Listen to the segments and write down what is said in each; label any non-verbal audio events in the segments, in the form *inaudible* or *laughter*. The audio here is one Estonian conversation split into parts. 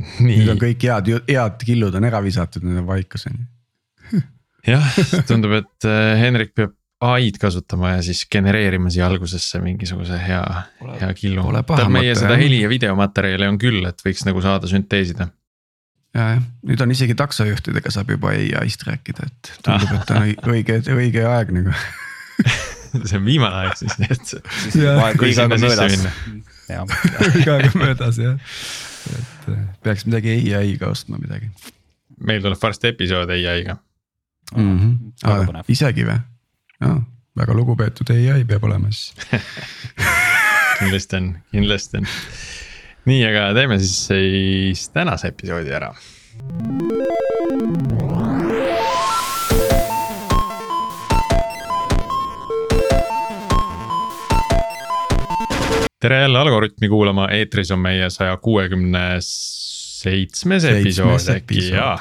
*laughs* nüüd on kõik head, head killud on ära visatud, need on vaikus on ju. jah, tundub, et äh, Henrik peab ai-d kasutama ja siis genereerima siia algusesse mingisuguse hea, hea killu. tal meie seda heli ja videomaterjali on küll, et võiks nagu saada sünteesida. ja, jah, nüüd on isegi taksojuhtidega saab juba ai-st rääkida, et tundub, et on õige, õige aeg nagu *laughs* see on viimane aeg siis, nii et. Õige aeg on möödas. õige aeg on möödas jah, et äh, peaks midagi ai-ga ostma midagi. meil tuleb varsti episood ai-ga mm. -hmm. Ah, isegi või? jaa, väga lugupeetud ai peab olema siis *laughs* kindlasti on, kindlasti on. nii, aga teeme siis, siis tänase episoodi ära. Tere jälle Algorütmi kuulama, eetris on meie saja kuuekümne seitsmes episood äkki jaa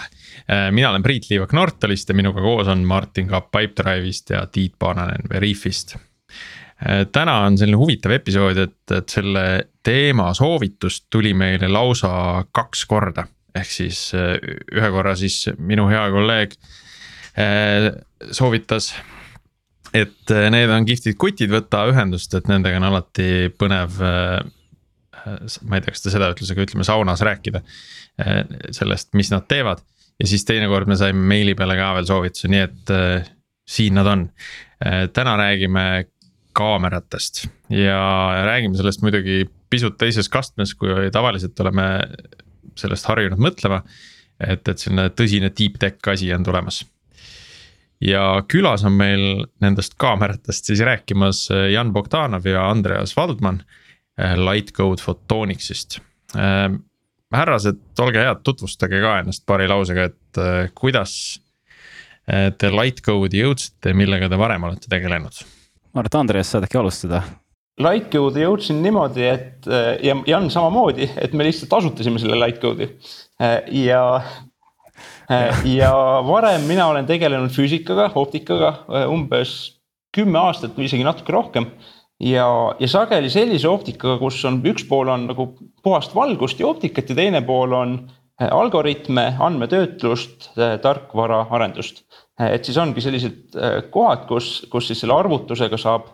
Äh, mina olen Priit Liivak Nortalist ja minuga koos on Martin Kapp Pipedrive'ist ja Tiit Paananen Veriffist. Äh, täna on selline huvitav episood, et, et selle teema soovitust tuli meile lausa kaks korda. ehk siis äh, ühe korra siis minu hea kolleeg soovitas et need on kihvtid kutid, võta ühendust, et nendega on alati põnev. ma ei tea, kas ta seda ütles, aga ütleme saunas rääkida sellest, mis nad teevad ja siis teinekord me saime meili peale ka veel soovituse, nii et äh, siin nad on äh,. täna räägime kaameratest ja räägime sellest muidugi pisut teises kastmes, kui tavaliselt oleme sellest harjunud mõtlema. et, et selline tõsine deep tech asi on tulemas. Ja külas on meil nendest kaameratest siis rääkimas äh, Jan Bogdanov ja Andreas Valdman äh, Lightcode Photonicsist äh, härrased, olge head, tutvustage ka ennast paari lausega, et äh, kuidas te Lightcode'i jõudsite, millega te varem olete tegelenud? ma arvan, et Andres, saad äkki alustada? Lightcode'i jõudsin niimoodi, et ja Jan samamoodi, et me lihtsalt asutasime selle Lightcode'i ja ja varem mina olen tegelenud füüsikaga, optikaga umbes kümme aastat või isegi natuke rohkem ja, ja sageli sellise optikaga, kus on üks pool on nagu puhast valgust ja optikat ja teine pool on eh, algoritme, andmetöötlust, tarkvaraarendust. Et siis ongi sellised kohad, kus, kus siis selle arvutusega saab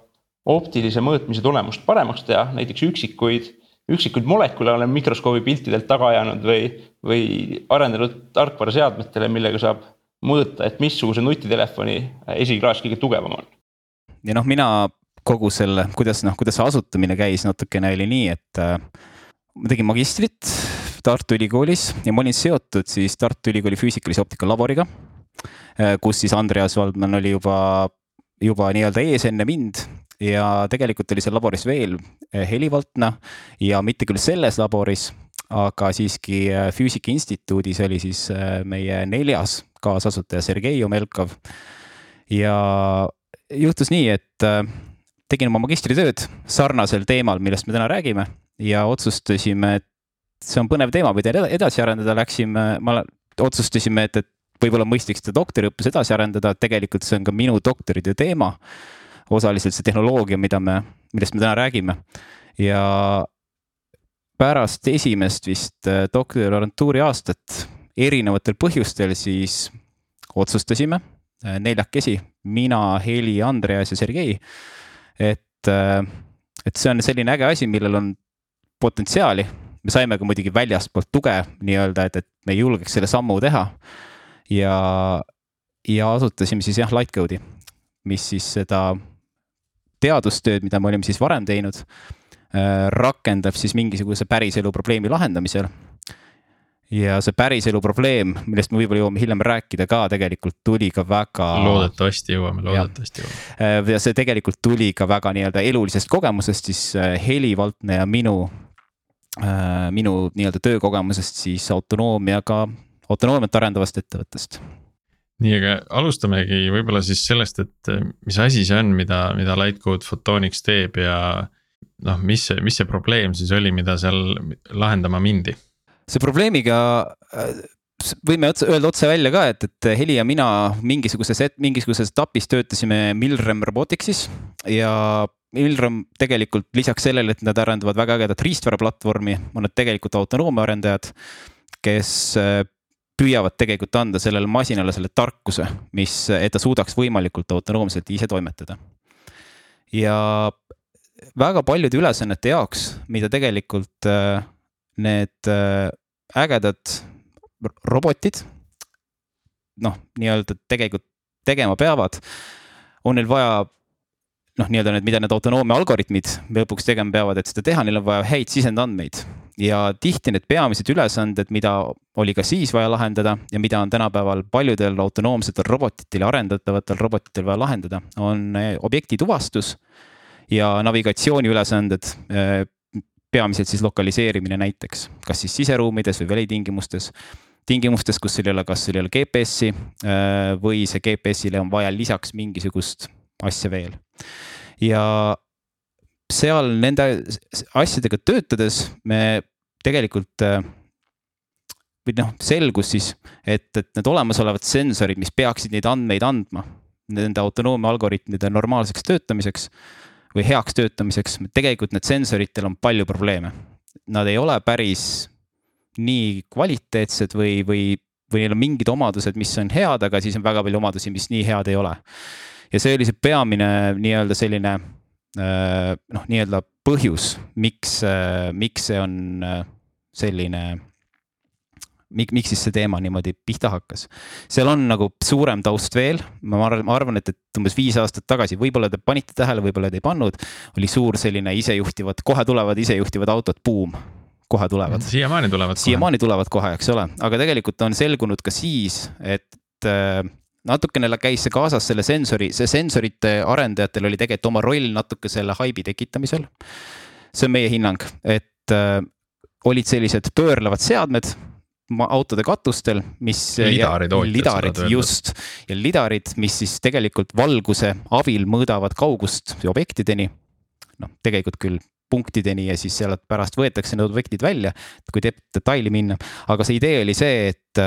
optilise mõõtmise tulemust paremaks teha, näiteks üksikuid, üksikuid molekule olen mikroskoobi piltidelt taga ajanud või, või arendanud tarkvaraseadmetele, millega saab mõõta, et missuguse nutitelefoni esiklaas kõige tugevam on. ja noh, mina kogu selle, kuidas noh, kuidas see asutamine käis, natukene oli nii, et äh, ma tegin magistrit Tartu Ülikoolis ja ma olin seotud siis Tartu Ülikooli füüsikalise optika laboriga, äh, kus siis Andreas Valdman oli juba, juba nii-öelda ees enne mind ja tegelikult oli seal laboris veel äh, Heli Valtna ja mitte küll selles laboris, aga siiski äh, Füüsika Instituudis oli siis meie neljas kaasasutaja Sergei Omelkov. ja juhtus nii, et tegin oma magistritööd sarnasel teemal, millest me täna räägime ja otsustasime, et see on põnev teema, mida edasi arendada, läksime, ma otsustasime, et, et võib-olla mõistlik seda doktoriõppes edasi arendada, tegelikult see on ka minu doktoritöö teema. Osaliselt see tehnoloogia, mida me, millest me täna räägime ja pärast esimest vist äh, doktorantuuri aastat erinevatel põhjustel siis otsustasime äh, neljakesi, mina, Heli, Andreas ja Sergei et, äh, et see on selline äge asi, millel on potentsiaali. me saime ka muidugi väljastpoolt tuge nii-öelda, et, et me julgeks selle sammu teha. ja, ja asutasime siis jah, Lightcode'i, mis siis seda teadustööd, mida me olime siis varem teinud, äh, rakendab siis mingisuguse päriselu probleemi lahendamisel ja see päriselu probleem, millest me võib-olla jõuame hiljem rääkida ka, tegelikult tuli ka väga. loodetavasti jõuame, loodetavasti jõuame. Äh, ja see tegelikult tuli ka väga nii-öelda elulisest kogemusest, siis äh, Heli Valtne ja minu, minu nii-öelda töökogemusest siis autonoomiaga, autonoomiat arendavast ettevõttest nii, aga alustamegi võib-olla siis sellest, et mis asi see on, mida, mida Lightcode Photonics teeb ja noh, mis mis see probleem siis oli, mida seal lahendama mindi? See probleemiga äh, võime otse, öelda otse välja ka, et, et Heli ja mina mingisuguses, mingisuguses etapis töötasime Milrem Roboticsis ja Milrem tegelikult lisaks sellele, et nad arendavad väga ägedat riistvaraplatvormi, on nad tegelikult autonoomia arendajad, kes äh, püüavad tegelikult anda sellele masinale selle tarkuse, mis, et ta suudaks võimalikult autonoomselt ise toimetada. ja väga paljude ülesannete jaoks, mida tegelikult äh, need äh, ägedad robotid noh, nii-öelda tegelikult tegema peavad, on neil vaja noh, nii-öelda need, mida need autonoomia algoritmid lõpuks tegema peavad, et seda teha, neil on vaja häid sisendandmeid. Ja tihti need peamised ülesanded, mida oli ka siis vaja lahendada ja mida on tänapäeval paljudel autonoomsetel robotitel ja arendatavatel robotitel vaja lahendada, on eh, objekti tuvastus ja navigatsiooniülesanded eh, peamiselt siis lokaliseerimine näiteks, kas siis siseruumides või välitingimustes tingimustes, kus sul ei ole, kas sul ei ole GPS-i äh, või see GPS-ile on vaja lisaks mingisugust asja veel. ja seal nende asjadega töötades me tegelikult äh, või noh, selgus siis, et, et need olemasolevad sensorid, mis peaksid neid andmeid andma nende autonoomia algoritmide normaalseks töötamiseks või heaks töötamiseks, tegelikult need sensoritel on palju probleeme. Nad ei ole päris nii kvaliteetsed või, või, või neil on mingid omadused, mis on head, aga siis on väga palju omadusi, mis nii head ei ole. ja see oli see peamine nii-öelda selline noh, nii-öelda põhjus, miks, äh, miks see on äh, selline mik-, miks siis see teema niimoodi pihta hakkas. seal on nagu suurem taust veel, ma arvan, ma arvan, et, et umbes viis aastat tagasi, võib-olla te panite tähele, võib-olla te ei pannud, oli suur selline isejuhtivad, kohe tulevad isejuhtivad autod, buum kohe tulevad. siiamaani tulevad. siiamaani tulevad kohe, eks ole, aga tegelikult on selgunud ka siis, et äh, natukene käis see kaasas selle sensori, see sensorite arendajatel oli tegelikult oma roll natuke selle haibi tekitamisel. see on meie hinnang, et äh, olid sellised pöörlevad seadmed autode katustel, mis. lidarid lidarid, just. ja lidarid, mis siis tegelikult valguse abil mõõdavad kaugust objektideni. noh, tegelikult küll punktideni ja siis sealt pärast võetakse need objektid välja, kui detaili minna. aga see idee oli see, et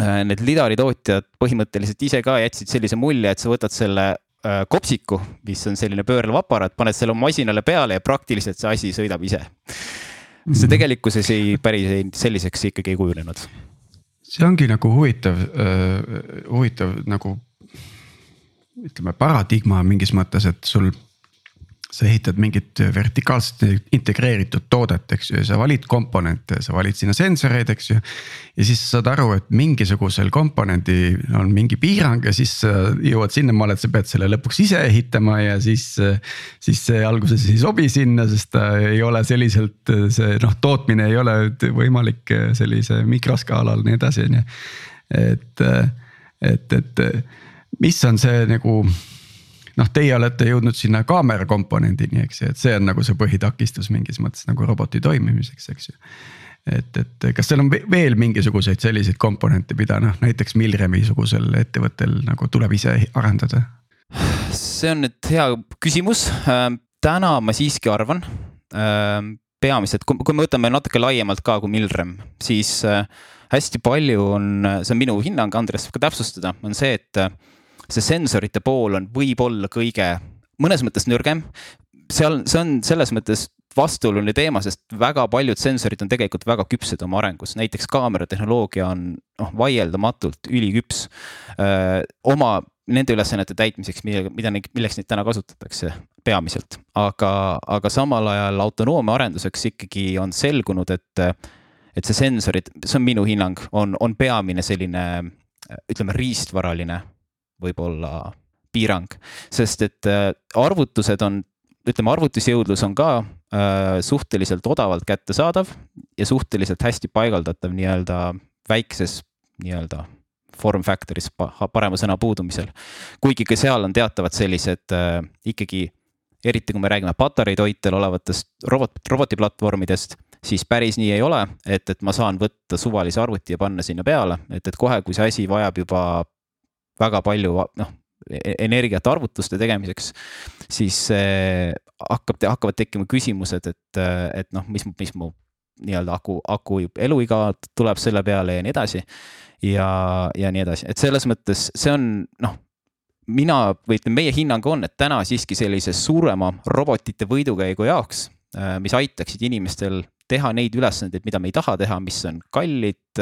äh, need lidaritootjad põhimõtteliselt ise ka jätsid sellise mulje, et sa võtad selle äh, kopsiku, mis on selline pöörlev aparaat, paned selle masinale peale ja praktiliselt see asi sõidab ise. see tegelikkuses ei, päris ei, selliseks ikkagi ei kujunenud. see ongi nagu huvitav äh,, huvitav nagu ütleme paradigma mingis mõttes, et sul sa ehitad mingit vertikaalselt integreeritud toodet, eks ju, ja sa valid komponente, sa valid sinna sensoreid, eks ju. ja siis sa saad aru, et mingisugusel komponendil on mingi piirang ja siis sa jõuad sinnamaale, et sa pead selle lõpuks ise ehitama ja siis. siis see alguses ei sobi sinna, sest ta ei ole selliselt, see noh, tootmine ei ole võimalik sellise mikroskaalal nii edasi, on ju. et, et, et mis on see nagu noh, teie olete jõudnud sinna kaamera komponendini, eks ju, et see on nagu see põhitakistus mingis mõttes nagu roboti toimimiseks, eks ju. et, et kas seal on veel mingisuguseid selliseid komponente, mida noh, näiteks Milremi sugusel ettevõttel nagu tuleb ise arendada? see on nüüd hea küsimus, ähm, täna ma siiski arvan ähm, peamiselt, kui me võtame natuke laiemalt ka kui Milrem, siis äh, hästi palju on, see on minu hinnang, Andres võib ka täpsustada, on see, et äh, see sensorite pool on võib-olla kõige, mõnes mõttes nõrgem. seal, see on selles mõttes vastuoluline teema, sest väga paljud sensorid on tegelikult väga küpsed oma arengus, näiteks kaameratehnoloogia on noh, vaieldamatult üliküps öö, oma nende ülesannete täitmiseks, millega, mida, milleks neid täna kasutatakse peamiselt. aga, aga samal ajal autonoomia arenduseks ikkagi on selgunud, et, et see sensorid, see on minu hinnang, on, on peamine selline ütleme, riistvaraline võib-olla piirang, sest et äh, arvutused on, ütleme, arvutusjõudlus on ka äh, suhteliselt odavalt kättesaadav ja suhteliselt hästi paigaldatav nii-öelda väikses nii-öelda form factor'is parema sõna puudumisel. kuigi ka seal on teatavad sellised äh, ikkagi, eriti kui me räägime patareitoitel olevatest robot, robotiplatvormidest, siis päris nii ei ole, et, et ma saan võtta suvalise arvuti ja panna sinna peale, et, et kohe, kui see asi vajab juba väga palju noh, e-, energiat arvutuste tegemiseks, siis hakkab, hakkavad tekkima küsimused, et, et noh, mis, mis mu nii-öelda aku, aku eluiga tuleb selle peale ja nii edasi. ja, ja nii edasi, et selles mõttes see on noh mina või ütleme, meie hinnang on, et täna siiski sellise suurema robotite võidukäigu jaoks mis aitaksid inimestel teha neid ülesandeid, mida me ei taha teha, mis on kallid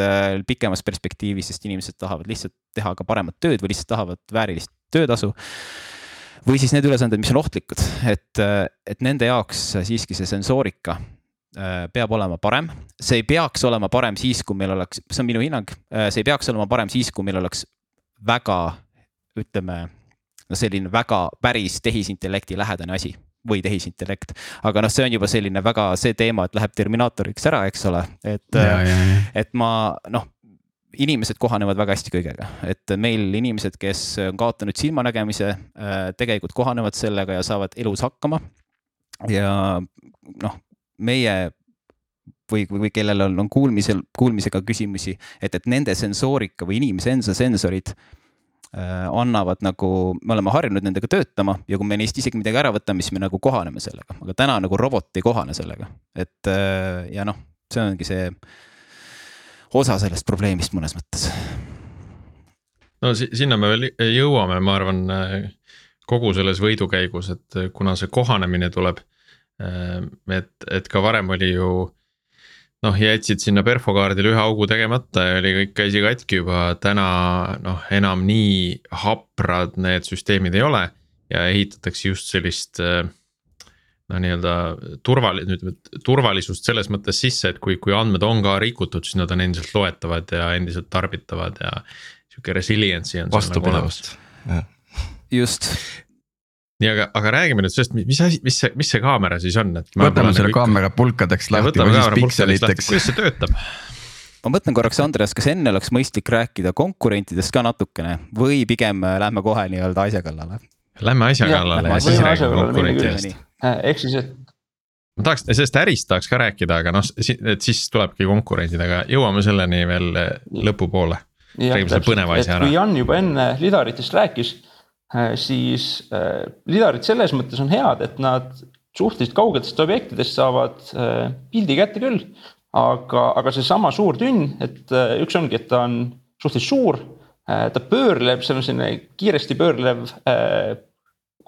pikemas perspektiivis, sest inimesed tahavad lihtsalt teha ka paremat tööd või lihtsalt tahavad väärilist töötasu. Või siis need ülesanded, mis on ohtlikud, et, et nende jaoks siiski see sensoorika äh, peab olema parem, see ei peaks olema parem siis, kui meil oleks, see on minu hinnang, äh, see ei peaks olema parem siis, kui meil oleks väga, ütleme, no selline väga päris tehisintellekti lähedane asi või tehisintellekt. aga noh, see on juba selline väga see teema, et läheb Terminaatoriks ära, eks ole, et, et ma noh, inimesed kohanevad väga hästi kõigega, et meil inimesed, kes on kaotanud silmanägemise, äh, tegelikult kohanevad sellega ja saavad elus hakkama. ja noh, meie või, või kellel on, on kuulmisel, kuulmisega küsimusi, et, et nende sensoorika või inimese enda sensorid annavad nagu, me oleme harjunud nendega töötama ja kui me neist isegi midagi ära võtame, siis me nagu kohaneme sellega, aga täna nagu robot ei kohane sellega, et äh, ja noh, see ongi see osa sellest probleemist mõnes mõttes. no sinna me veel jõuame, ma arvan, kogu selles võidukäigus, et kuna see kohanemine tuleb. et, et ka varem oli ju noh, jätsid sinna perfokaardile ühe augu tegemata ja oli kõik asi katki juba, täna noh, enam nii haprad need süsteemid ei ole ja ehitatakse just sellist äh, no nii-öelda turvali-, ütleme turvalisust selles mõttes sisse, et kui, kui andmed on ka rikutud, siis nad on endiselt loetavad ja endiselt tarbitavad ja. sihuke resiliency on. vastupidavust nagu. just. Nii, aga, aga räägime nüüd sellest, mis asi, mis see, mis see kaamera siis on, et. võtame selle kaamera pulkadeks lahti või siis pikseliteks. kuidas see töötab? ma mõtlen korraks, Andreas, kas enne oleks mõistlik rääkida konkurentidest ka natukene või pigem lähme kohe nii-öelda asja kallale? Lähme asja kallale ja siis räägime konkurentidest Äh, ehk siis, et. ma tahaks, sellest ärist tahaks ka rääkida, aga noh, et siis tulebki konkurentid, aga jõuame selleni veel äh, lõpupoole. räägime selle põneva asja ära. kui Jan juba enne lidaritest rääkis, äh, siis lidarid selles mõttes on head, et nad suhteliselt kaugetest objektidest saavad pildi kätte küll. aga, aga seesama suur tünn, et üks ongi, et ta on suhteliselt suur, ta pöörleb, seal on selline kiiresti pöörlev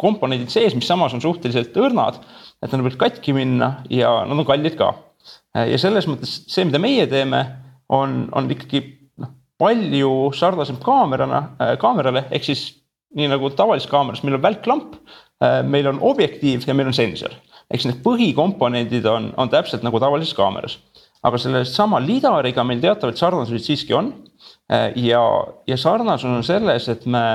komponendid sees, mis samas on suhteliselt õrnad, et nad võivad katki minna ja nad on kallid ka. ja selles mõttes see, mida meie teeme, on, on ikkagi noh, palju sarnasem kaamerana äh,, kaamerale, ehk siis nii nagu tavalises kaameras, meil on välklamp äh,, meil on objektiiv ja meil on sensor. siis need põhikomponendid on, on täpselt nagu tavalises kaameras. aga selle sama lidariga meil teatavaid sarnasusi siiski on äh,. ja, ja sarnasus on selles, et me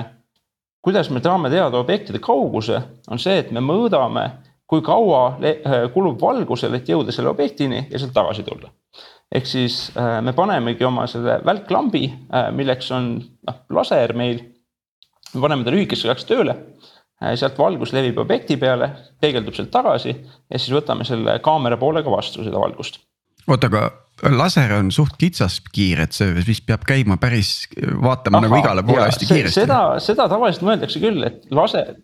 kuidas me saame teada objektide kauguse, on see, et me mõõdame, kui kaua äh, kulub valgusel, et jõuda selle objektini ja sealt tagasi tulla. ehk siis me panemegi oma selle välklambi, milleks on noh, laser meil, me paneme ta lühikeseks ajaks tööle, sealt valgus levib objekti peale, peegeldub sealt tagasi ja siis võtame selle kaamera poolega vastu seda valgust. oota, aga laser on suht kitsas kiir, et see vist peab käima päris, vaatama Aha, nagu igale poole hästi kiiresti. seda, seda tavaliselt mõeldakse küll, et laser,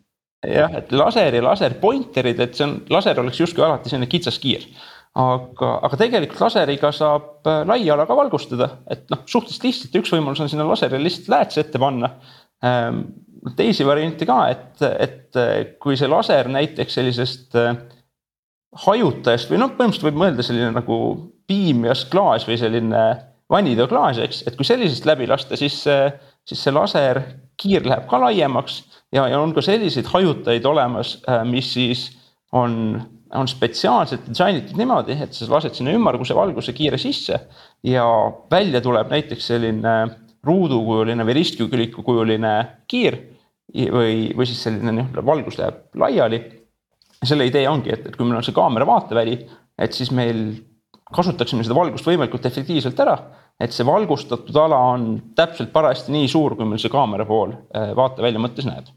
jah, et laser ja laser pointerid, et see on, laser oleks justkui alati selline kitsas kiir. aga, aga tegelikult laseriga saab äh, laia ala ka valgustada, et noh, suhteliselt lihtsalt, üks võimalus on sinna laserile lihtsalt lääts ette panna teisi variante ka, et, et äh, kui see laser näiteks sellisest äh, hajutajast või noh, põhimõtteliselt võib mõelda selline nagu piimias klaas või selline vannitoaklaas, eks, et kui sellisest läbi lasta, siis, siis see laser kiir läheb ka laiemaks ja, ja on ka selliseid hajutajaid olemas, äh, mis siis on, on spetsiaalselt disainitud niimoodi, et sa lased sinna ümmarguse valguse kiire sisse ja välja tuleb näiteks selline ruudukujuline või ristkülikukujuline kiir või, või siis selline nii-öelda valgus läheb laiali. selle idee ongi, et, et kui meil on see kaamera vaateväli, et siis meil kasutaksime seda valgust võimalikult efektiivselt ära, et see valgustatud ala on täpselt parajasti nii suur, kui meil see kaamera pool äh, vaatevälja mõttes näeb.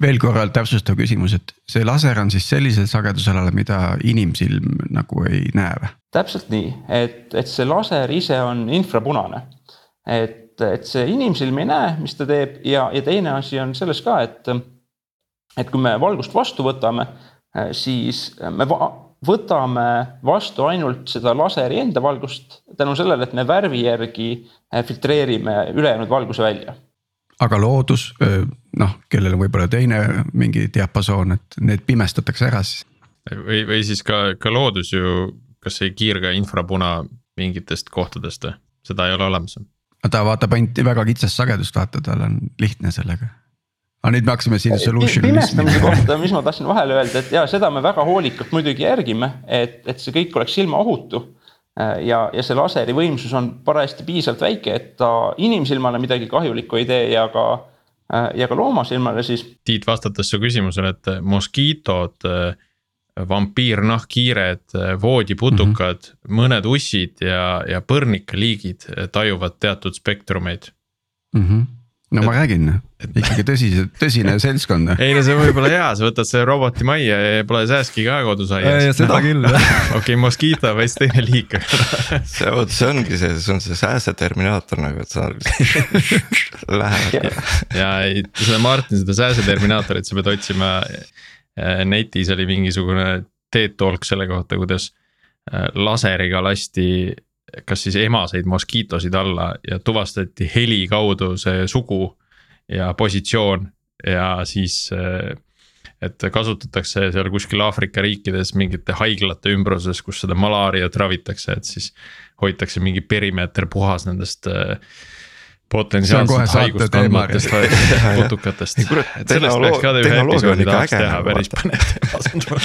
veel korral täpsustav küsimus, et see laser on siis sellisel sagedusalal, mida inimsilm nagu ei näe või? täpselt nii, et, et see laser ise on infrapunane. et, et see inimsilm ei näe, mis ta teeb ja, ja teine asi on selles ka, et, et kui me valgust vastu võtame, siis me võtame vastu ainult seda laseri enda valgust tänu sellele, et me värvi järgi filtreerime ülejäänud valguse välja. aga loodus, noh, kellel on võib-olla teine mingi diapasoon, et need pimestatakse ära siis? või, või siis ka, ka loodus ju, kas ei kiirga infrapuna mingitest kohtadest või, seda ei ole olemas. Ta vaatab ainult väga kitsast sagedust, vaata, tal on lihtne sellega. aga nüüd me hakkasime siin solution. pimestamise kohta, mis ma tahtsin vahele öelda, et ja seda me väga hoolikalt muidugi järgime, et, et see kõik oleks silmaohutu ja, ja see laseri võimsus on parajasti piisavalt väike, et ta inimsilmale midagi kahjulikku ei tee ja ka ja ka loomasilmale siis. Tiit, vastates su küsimusele, et moskiitod, vampiirnahkhiired, voodiputukad mm, -hmm. mõned ussid ja, ja põrnikaliigid tajuvad teatud spektrumeid mm. -hmm no et, ma räägin, ikkagi tõsise, tõsine seltskond. *laughs* ei no see võib olla hea, sa võtad selle roboti majja ja pole sääski ka kodus aias. seda no. küll jah. *laughs* okei, Mosquito on veits teine liik *laughs* see, vot see ongi see, see on see sääseterminaator nagu, et sa lähed. ja ei, seda Martin, seda sääseterminaatorit sa pead otsima. Äh, netis oli mingisugune TED Talk selle kohta, kuidas äh, laseriga lasti kas siis emaseid moskiitosid alla ja tuvastati heli kaudu see sugu ja positsioon ja siis. et kasutatakse seal kuskil Aafrika riikides mingite haiglate ümbruses, kus seda malaariat ravitakse, et siis hoitakse mingi perimeeter puhas nendest potentsiaalselt haigust kandvatest *laughs* putukatest. sellest peaks ka ühe episoodi tahaks teha, päris põnev teema *laughs*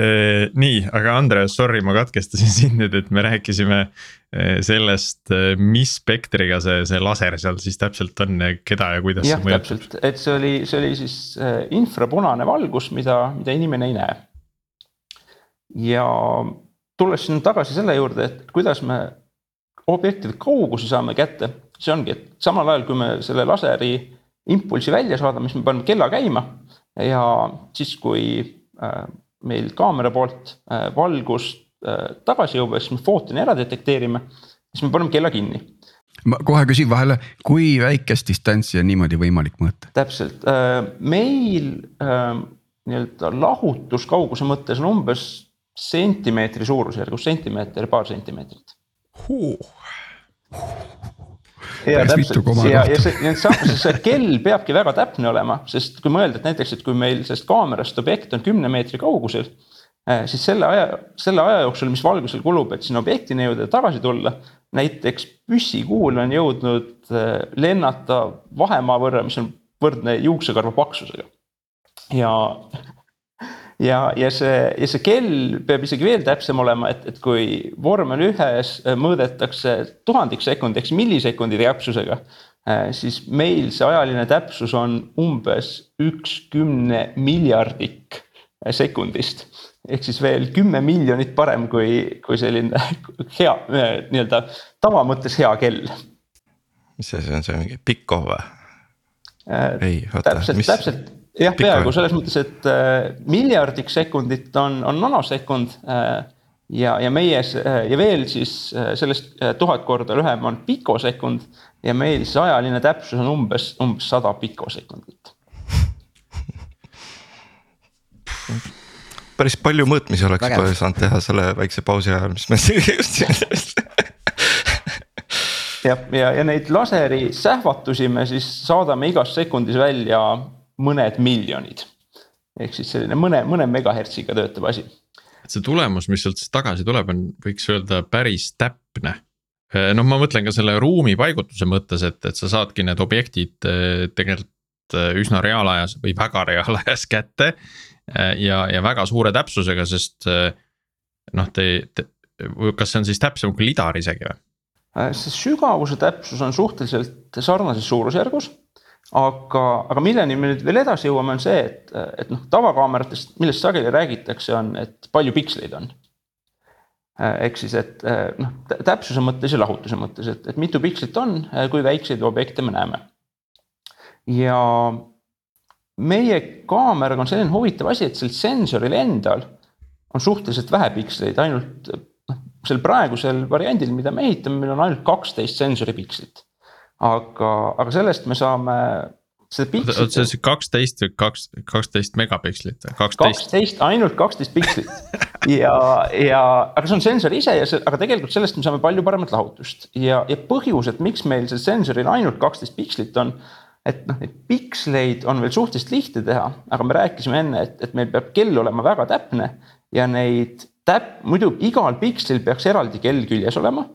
Äh, nii, aga Andres, sorry, ma katkestasin *laughs* sind nüüd, et me rääkisime äh, sellest, äh, mis spektriga see, see laser seal siis täpselt on ja keda ja kuidas jah, see mõjutab. täpselt, et see oli, see oli siis infrapunane valgus, mida, mida inimene ei näe. ja tulles siin tagasi selle juurde, et kuidas me objektide kauguse saame kätte, see ongi, et samal ajal, kui me selle laseri impulsi välja saadame, siis me paneme kella käima ja siis, kui meil kaamera poolt äh, valgust äh, tagasi jõuab, siis me footoni ära detekteerime, siis me paneme kella kinni. ma kohe küsin vahele, kui väikest distantsi on niimoodi võimalik mõõta? täpselt, äh, meil nii-öelda lahutuskauguse mõttes on umbes sentimeetri suurusjärgus, sentimeeter, paar sentimeetrit huh ja täpselt ja, ja see, see, see kell peabki väga täpne olema, sest kui mõelda, et näiteks, et kui meil sellest kaamerast objekt on kümne meetri kaugusel. Eh, siis selle aja, selle aja jooksul, mis valgusel kulub, et sinna objektini jõuda ja tagasi tulla. näiteks püssikuul on jõudnud eh, lennata vahemaa võrra, mis on võrdne juuksekarva paksusega. ja ja, ja see, ja see kell peab isegi veel täpsem olema, et, et kui vormel ühes mõõdetakse tuhandik sekundi ehk millisekundi täpsusega, eh, siis meil see ajaline täpsus on umbes üks kümne miljardik sekundist. ehk siis veel kümme miljonit parem kui, kui selline *laughs* hea, nii-öelda tavamõttes hea kell. mis see on see mingi Pikko või? Ei, oota. täpselt, täpselt jah, peaaegu selles mõttes, et äh, miljardiks sekundit on, on nanosekund äh,. ja, ja meie äh, ja veel siis äh, sellest äh, tuhat korda lühem on pikosekund ja meil siis ajaline täpsus on umbes, umbes sada pikosekundit *laughs* päris palju mõõtmisi oleks Vägev. saanud teha selle väikse pausi ajal, mis me *laughs* just jah, ja, ja neid laseri sähvatusi me siis saadame igas sekundis välja mõned miljonid. ehk siis selline mõne, mõne megahertsiga töötav asi. et see tulemus, mis sealt siis tagasi tuleb, on, võiks öelda päris täpne. Eh, noh, ma mõtlen ka selle ruumi paigutuse mõttes, et, et sa saadki need objektid eh, tegelikult eh, üsna reaalajas või väga reaalajas *laughs* kätte. ja, ja väga suure täpsusega, sest noh, te, te, kas see on siis täpsem kui lidar isegi või? see sügavuse täpsus on suhteliselt sarnases suurusjärgus aga, aga milleni me nüüd veel edasi jõuame, on see, et, et noh, tavakaameratest, millest sageli räägitakse, on, et palju piksleid on. ehk siis, et noh, täpsuse mõttes ja lahutuse mõttes, et, et mitu pikslit on, kui väikseid objekte me näeme. ja meie kaameraga on selline huvitav asi, et sel sensoril endal on suhteliselt vähe piksleid, ainult noh, sel praegusel variandil, mida me ehitame, meil on ainult kaksteist sensori pikslit aga, aga sellest me saame seda pikslit. oota, see on kaksteist või kaks, kaksteist megapikslit või kaksteist? kaksteist, ainult kaksteist pikslit *laughs* ja, ja, aga see on sensor ise ja see, aga tegelikult sellest me saame palju paremat lahutust ja, ja põhjus, et miks meil see sensoril ainult kaksteist pikslit on. et noh, neid piksleid on veel suhteliselt lihtne teha, aga me rääkisime enne, et, et meil peab kell olema väga täpne ja neid täp-, muidu igal pikslil peaks eraldi kell küljes olema.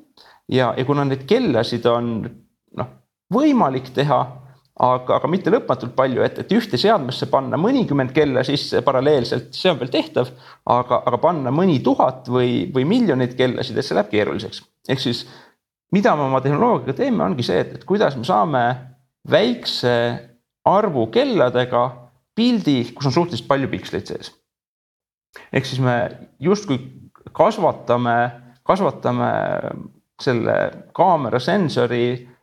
ja, ja kuna neid kellasid on võimalik teha, aga, aga mitte lõpmatult palju, et, et ühte seadmesse panna mõnikümmend kella sisse paralleelselt, see on veel tehtav. aga, aga panna mõni tuhat või, või miljoneid kellasid, et see läheb keeruliseks, ehk siis mida me oma tehnoloogiaga teeme, ongi see, et, et kuidas me saame väikse arvu kelladega pildi, kus on suhteliselt palju piksleid sees. ehk siis me justkui kasvatame, kasvatame selle kaamera sensori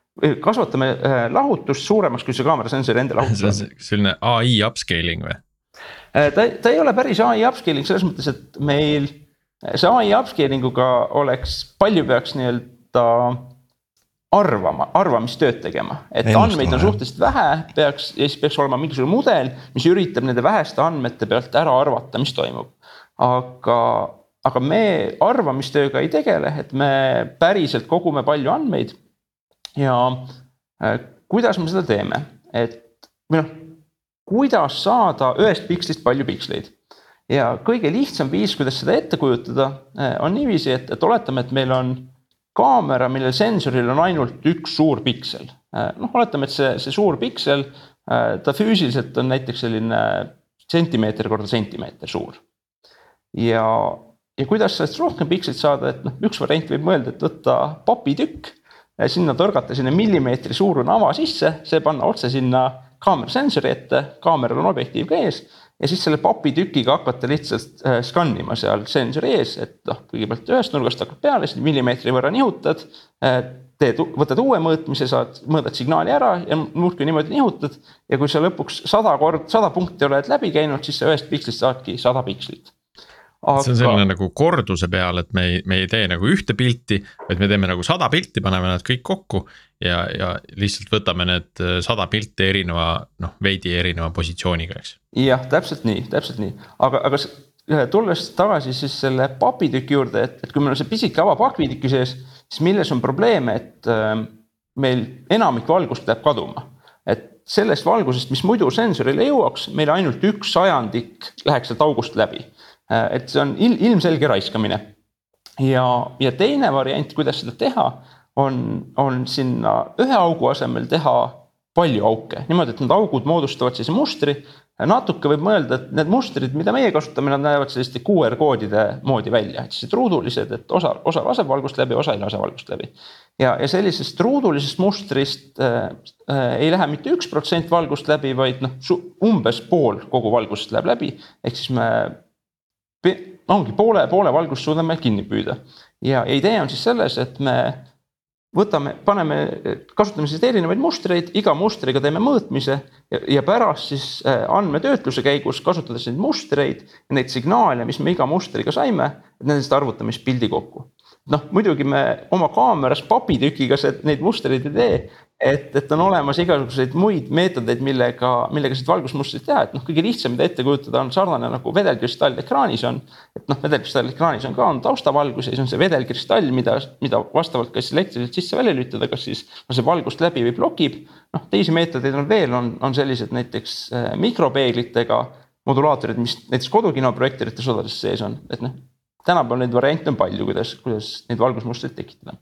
kasvatame äh, lahutust suuremaks, kui see kaamera sensori enda lahutus on. selline ai upscaling või? Äh, ta, ta ei ole päris ai upscaling selles mõttes, et meil see ai upscaling uga oleks, palju peaks nii-öelda arvama, arvamistööd tegema, et Ennustama, andmeid on suhteliselt vähe, peaks ja siis peaks olema mingisugune mudel, mis üritab nende väheste andmete pealt ära arvata, mis toimub. aga, aga me arvamistööga ei tegele, et me päriselt kogume palju andmeid. Ja äh, kuidas me seda teeme, et või noh, kuidas saada ühest pikslist palju piksleid ja kõige lihtsam viis, kuidas seda ette kujutada, äh, on niiviisi, et, et oletame, et meil on kaamera, millel sensoril on ainult üks suur piksel. Äh, noh, oletame, et see, see suur piksel, ta füüsiliselt on näiteks selline sentimeeter korda sentimeeter suur. ja, ja kuidas sellest rohkem pikslit saada, et noh, üks variant võib mõelda, et võtta papitükk, sinna torgata sinna millimeetri suurune ava sisse, see panna otse sinna kaamera sensori ette, kaameral on objektiiv ka ees ja siis selle papitükiga hakata lihtsalt äh, skannima seal sensori ees, et noh, kõigepealt ühest nurgast hakkad peale, siis millimeetri võrra nihutad äh,. teed, võtad uue mõõtmise, saad, mõõdad signaali ära ja muudkui niimoodi nihutad. ja kui sa lõpuks sada kord, sada punkti oled läbi käinud, siis sa ühest pikslist saadki sada pikslit aga.... see on selline nagu korduse peal, et me ei, me ei tee nagu ühte pilti, vaid me teeme nagu sada pilti, paneme nad kõik kokku. ja, ja lihtsalt võtame need äh, sada pilti erineva, noh veidi erineva positsiooniga, eks. jah, täpselt nii, täpselt nii, aga, aga tulles tagasi siis selle papitüki juurde, et, et kui meil on see pisike ava pakitüki sees, siis milles on probleem, et äh, meil enamik valgust läheb kaduma. et sellest valgusest, mis muidu sensorile jõuaks, meil ainult üks sajandik läheks sealt august läbi et see on il ilmselge raiskamine. ja, ja teine variant, kuidas seda teha, on, on sinna ühe augu asemel teha palju auke, niimoodi, et need augud moodustavad sellise mustri. natuke võib mõelda, et need mustrid, mida meie kasutame, nad näevad selliste QR koodide moodi välja, et sellised ruudulised, et osa, osa laseb valgust läbi, osa ei lase valgust läbi. ja, ja sellisest ruudulisest mustrist äh, äh, ei lähe mitte üks protsent valgust läbi, vaid noh, umbes pool kogu valgusest läheb läbi, ehk siis me ongi poole, poole valgust suudame kinni püüda. ja idee on siis selles, et me võtame, paneme, kasutame siis erinevaid mustreid, iga mustriga teeme mõõtmise ja, ja pärast siis äh, andmetöötluse käigus kasutades neid mustreid neid signaale, mis me iga mustriga saime, nendest arvutame siis pildi kokku noh, muidugi me oma kaameras papitükiga neid mustreid ei tee, et, et on olemas igasuguseid muid meetodeid, millega, millega seda valgusmustrit teha, et noh, kõige lihtsam, mida ette kujutada, on sarnane nagu vedelkristall ekraanis on. et noh, vedelkristall ekraanis on ka, on taustavalgus ja siis on see vedelkristall, mida, mida vastavalt kas elektriliselt sisse-välja lülitada, kas siis laseb valgust läbi või blokib. noh, teisi meetodeid on veel, on, on sellised näiteks äh, mikropeeglitega modulaatorid, mis näiteks kodukino projektoorites osades sees on, et noh tänapäeval neid variante on palju, kuidas, kuidas neid valgusmustreid tekitada.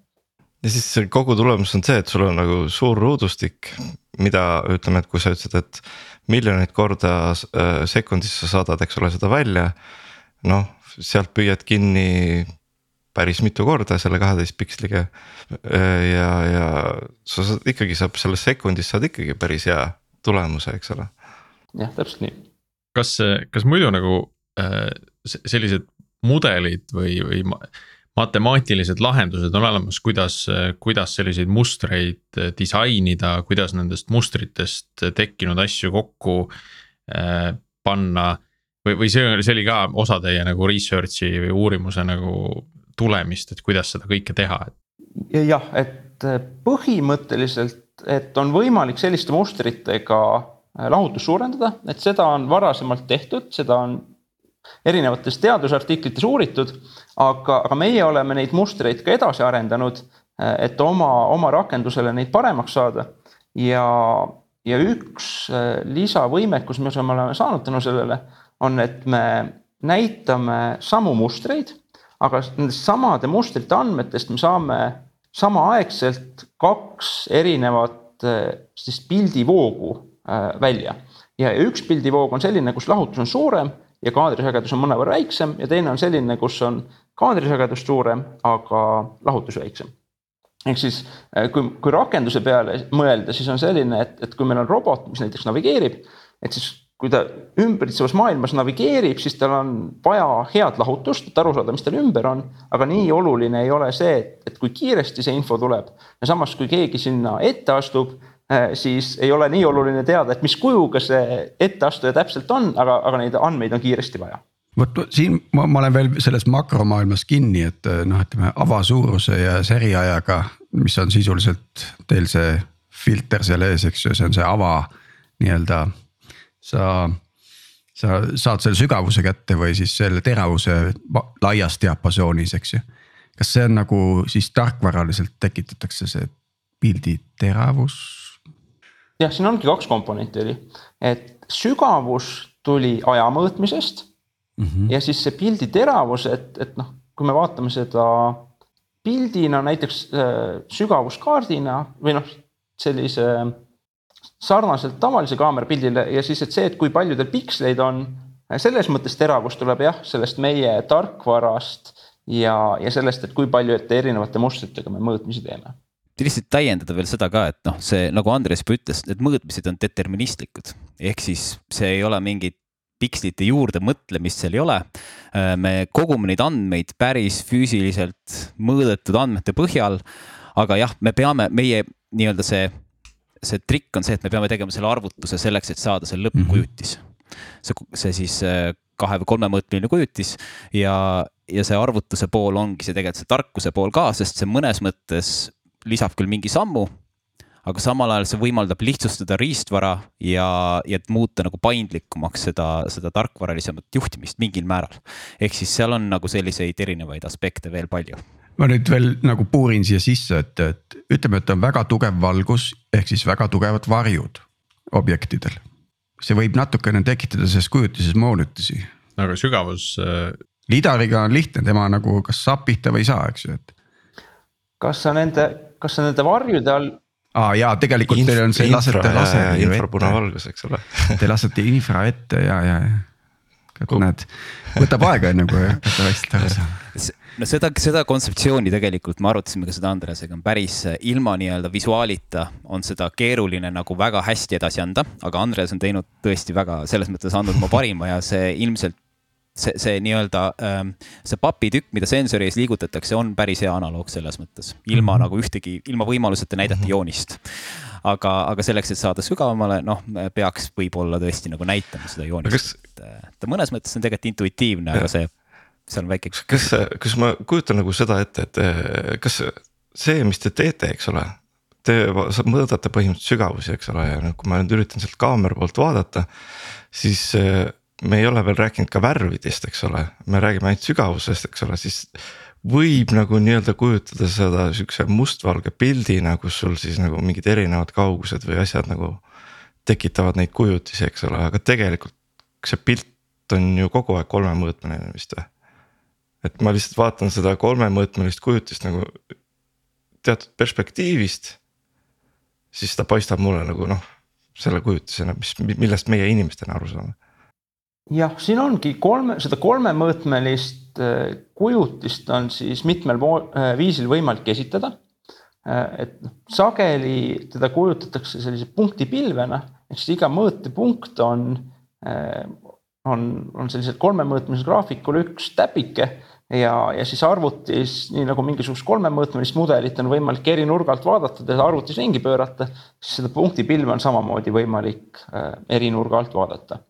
ja siis kogu tulemus on see, et sul on nagu suur ruudustik, mida ütleme, et kui sa ütlesid, et miljoneid korda äh, sekundis sa saadad, eks ole, seda välja. noh, sealt püüad kinni päris mitu korda selle kaheteist piksliga. Äh, ja, ja sa saad ikkagi saab selles sekundis saad ikkagi päris hea tulemuse, eks ole. jah, täpselt nii. kas, kas muidu nagu äh, sellised mudelid või, või matemaatilised lahendused on olemas, kuidas, kuidas selliseid mustreid disainida, kuidas nendest mustritest tekkinud asju kokku äh, panna. või, või see, see oli ka osa teie nagu research'i või uurimuse nagu tulemist, et kuidas seda kõike teha? jah, et põhimõtteliselt, et on võimalik selliste mustritega lahutust suurendada, et seda on varasemalt tehtud, seda on erinevates teadusartiklites uuritud, aga, aga meie oleme neid mustreid ka edasi arendanud, et oma, oma rakendusele neid paremaks saada. ja, ja üks äh, lisavõimekus, mis me oleme saanud tänu sellele, on, et me näitame samu mustreid, aga nendest samade mustrite andmetest me saame samaaegselt kaks erinevat siis pildivoogu välja ja üks pildivoog on selline, kus lahutus on suurem ja kaadrisagedus on mõnevõrra väiksem ja teine on selline, kus on kaadrisagedus suurem, aga lahutus väiksem. ehk siis äh, kui, kui rakenduse peale mõelda, siis on selline, et, et kui meil on robot, mis näiteks navigeerib, et siis kui ta ümbritsevas maailmas navigeerib, siis tal on vaja head lahutust, et aru saada, mis tal ümber on. aga nii oluline ei ole see, et, kui kiiresti see info tuleb ja samas, kui keegi sinna ette astub siis ei ole nii oluline teada, et mis kujuga see etteastuja täpselt on, aga, aga neid andmeid on kiiresti vaja vot siin ma, ma olen veel selles makromaailmas kinni, et äh, noh, ütleme avasuuruse ja seriajaga, mis on sisuliselt teil see filter seal ees, eks ju, see on see ava nii-öelda. sa, sa saad selle sügavuse kätte või siis selle teravuse laias diapasoonis, eks ju. kas see on nagu siis tarkvaraliselt tekitatakse see pildi teravus jah, siin ongi kaks komponenti oli, et sügavus tuli aja mõõtmisest mm. -hmm. ja siis see pildi teravus, et, et noh, kui me vaatame seda pildina näiteks äh, sügavuskaardina või noh, sellise sarnaselt tavalise kaamera pildile ja siis, et see, et kui palju tal piksleid on, selles mõttes teravus tuleb jah, sellest meie tarkvarast ja, ja sellest, et kui palju ette erinevate mustritega me mõõtmisi teeme lihtsalt täiendada veel seda ka, et noh, see nagu Andres juba ütles, need mõõtmised on deterministlikud, ehk siis see ei ole mingit pikslite juurde mõtlemist seal ei ole. Äh, me kogume neid andmeid päris füüsiliselt mõõdetud andmete põhjal. aga jah, me peame, meie nii-öelda see, see trikk on see, et me peame tegema selle arvutuse selleks, et saada see lõppkujutis. see, see siis äh, kahe või kolmemõõtmeline kujutis ja, ja see arvutuse pool ongi see tegelikult see tarkuse pool ka, sest see mõnes mõttes lisab küll mingi sammu, aga samal ajal see võimaldab lihtsustada riistvara ja, ja muuta nagu paindlikumaks seda, seda tarkvaralisemat juhtimist mingil määral. ehk siis seal on nagu selliseid erinevaid aspekte veel palju. ma nüüd veel nagu puurin siia sisse, et, et ütleme, et on väga tugev valgus ehk siis väga tugevad varjud objektidel. see võib natukene tekitada selles kujutises moonutusi. aga sügavus äh.... lidariga on lihtne, tema nagu kas saab pihta või ei saa, eks ju, et. kas sa nende kas see nende varjude all? aa jaa, tegelikult Inf teil on see, lasete laseri ju ette. infrapunavalgus, eks ole Te lasete infra ette ja, ja, ja. näed, võtab aega enne kui hakata vaikselt aru saama *laughs* no seda, seda kontseptsiooni tegelikult me arutasime ka seda Andresega, on päris ilma nii-öelda visuaalita on seda keeruline nagu väga hästi edasi anda, aga Andres on teinud tõesti väga selles mõttes andnud oma parima ja see ilmselt see, see nii-öelda ähm, see papitükk, mida sensori ees liigutatakse, on päris hea analoog selles mõttes, ilma mm -hmm. nagu ühtegi, ilma võimaluseta näidata mm -hmm. joonist. aga, aga selleks, et saada sügavamale, noh, peaks võib-olla tõesti nagu näitama seda joonist kas..., ta mõnes mõttes on tegelikult intuitiivne, aga see, seal on väike. kas, kas ma kujutan nagu seda ette, et kas see, mis te teete, eks ole te mõõdate põhimõtteliselt sügavusi, eks ole, ja noh, kui ma nüüd üritan sealt kaamera poolt vaadata, siis me ei ole veel rääkinud ka värvidest, eks ole, me räägime ainult sügavusest, eks ole, siis võib nagu nii-öelda kujutada seda siukse mustvalge pildina, kus sul siis nagu mingid erinevad kaugused või asjad nagu tekitavad neid kujutisi, eks ole, aga tegelikult see pilt on ju kogu aeg kolmemõõtmeline vist või? et ma lihtsalt vaatan seda kolmemõõtmelist kujutist nagu teatud perspektiivist. siis ta paistab mulle nagu noh, selle kujutisena, mis, millest meie inimestena aru saame jah, siin ongi kolme, seda kolmemõõtmelist äh, kujutist on siis mitmel äh, viisil võimalik esitada. Äh, et noh, sageli teda kujutatakse sellise punktipilvena, ehk siis iga mõõtepunkt on, on, on sellisel kolmemõõtmelisel graafikul üks täpike ja, ja siis arvutis, nii nagu mingisugust kolmemõõtmelist mudelit on võimalik eri nurga alt vaadata, teda arvutis ringi pöörata, siis seda punktipilve on samamoodi võimalik eri nurga alt vaadata.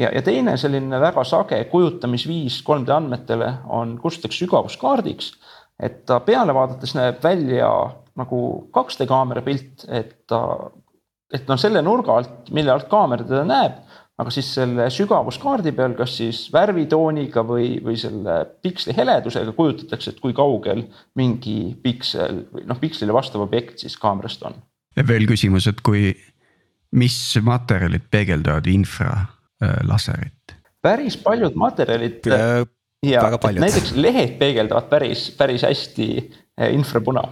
Ja, ja teine selline väga sage kujutamisviis 3D andmetele on, kutsutakse sügavuskaardiks. et ta peale vaadates näeb välja nagu 2D kaamera pilt, et ta, et noh, selle nurga alt, mille alt kaamera teda näeb aga siis selle sügavuskaardi peal, kas siis värvitooniga või, või selle piksli heledusega kujutatakse, et kui kaugel mingi piksel või noh, pikslile vastav objekt siis kaamerast on. ja veel küsimus, et kui mis materjalid peegeldavad infralaserit? päris paljud materjalid äh, ja näiteks lehed peegeldavad päris, päris hästi äh, infrapuna.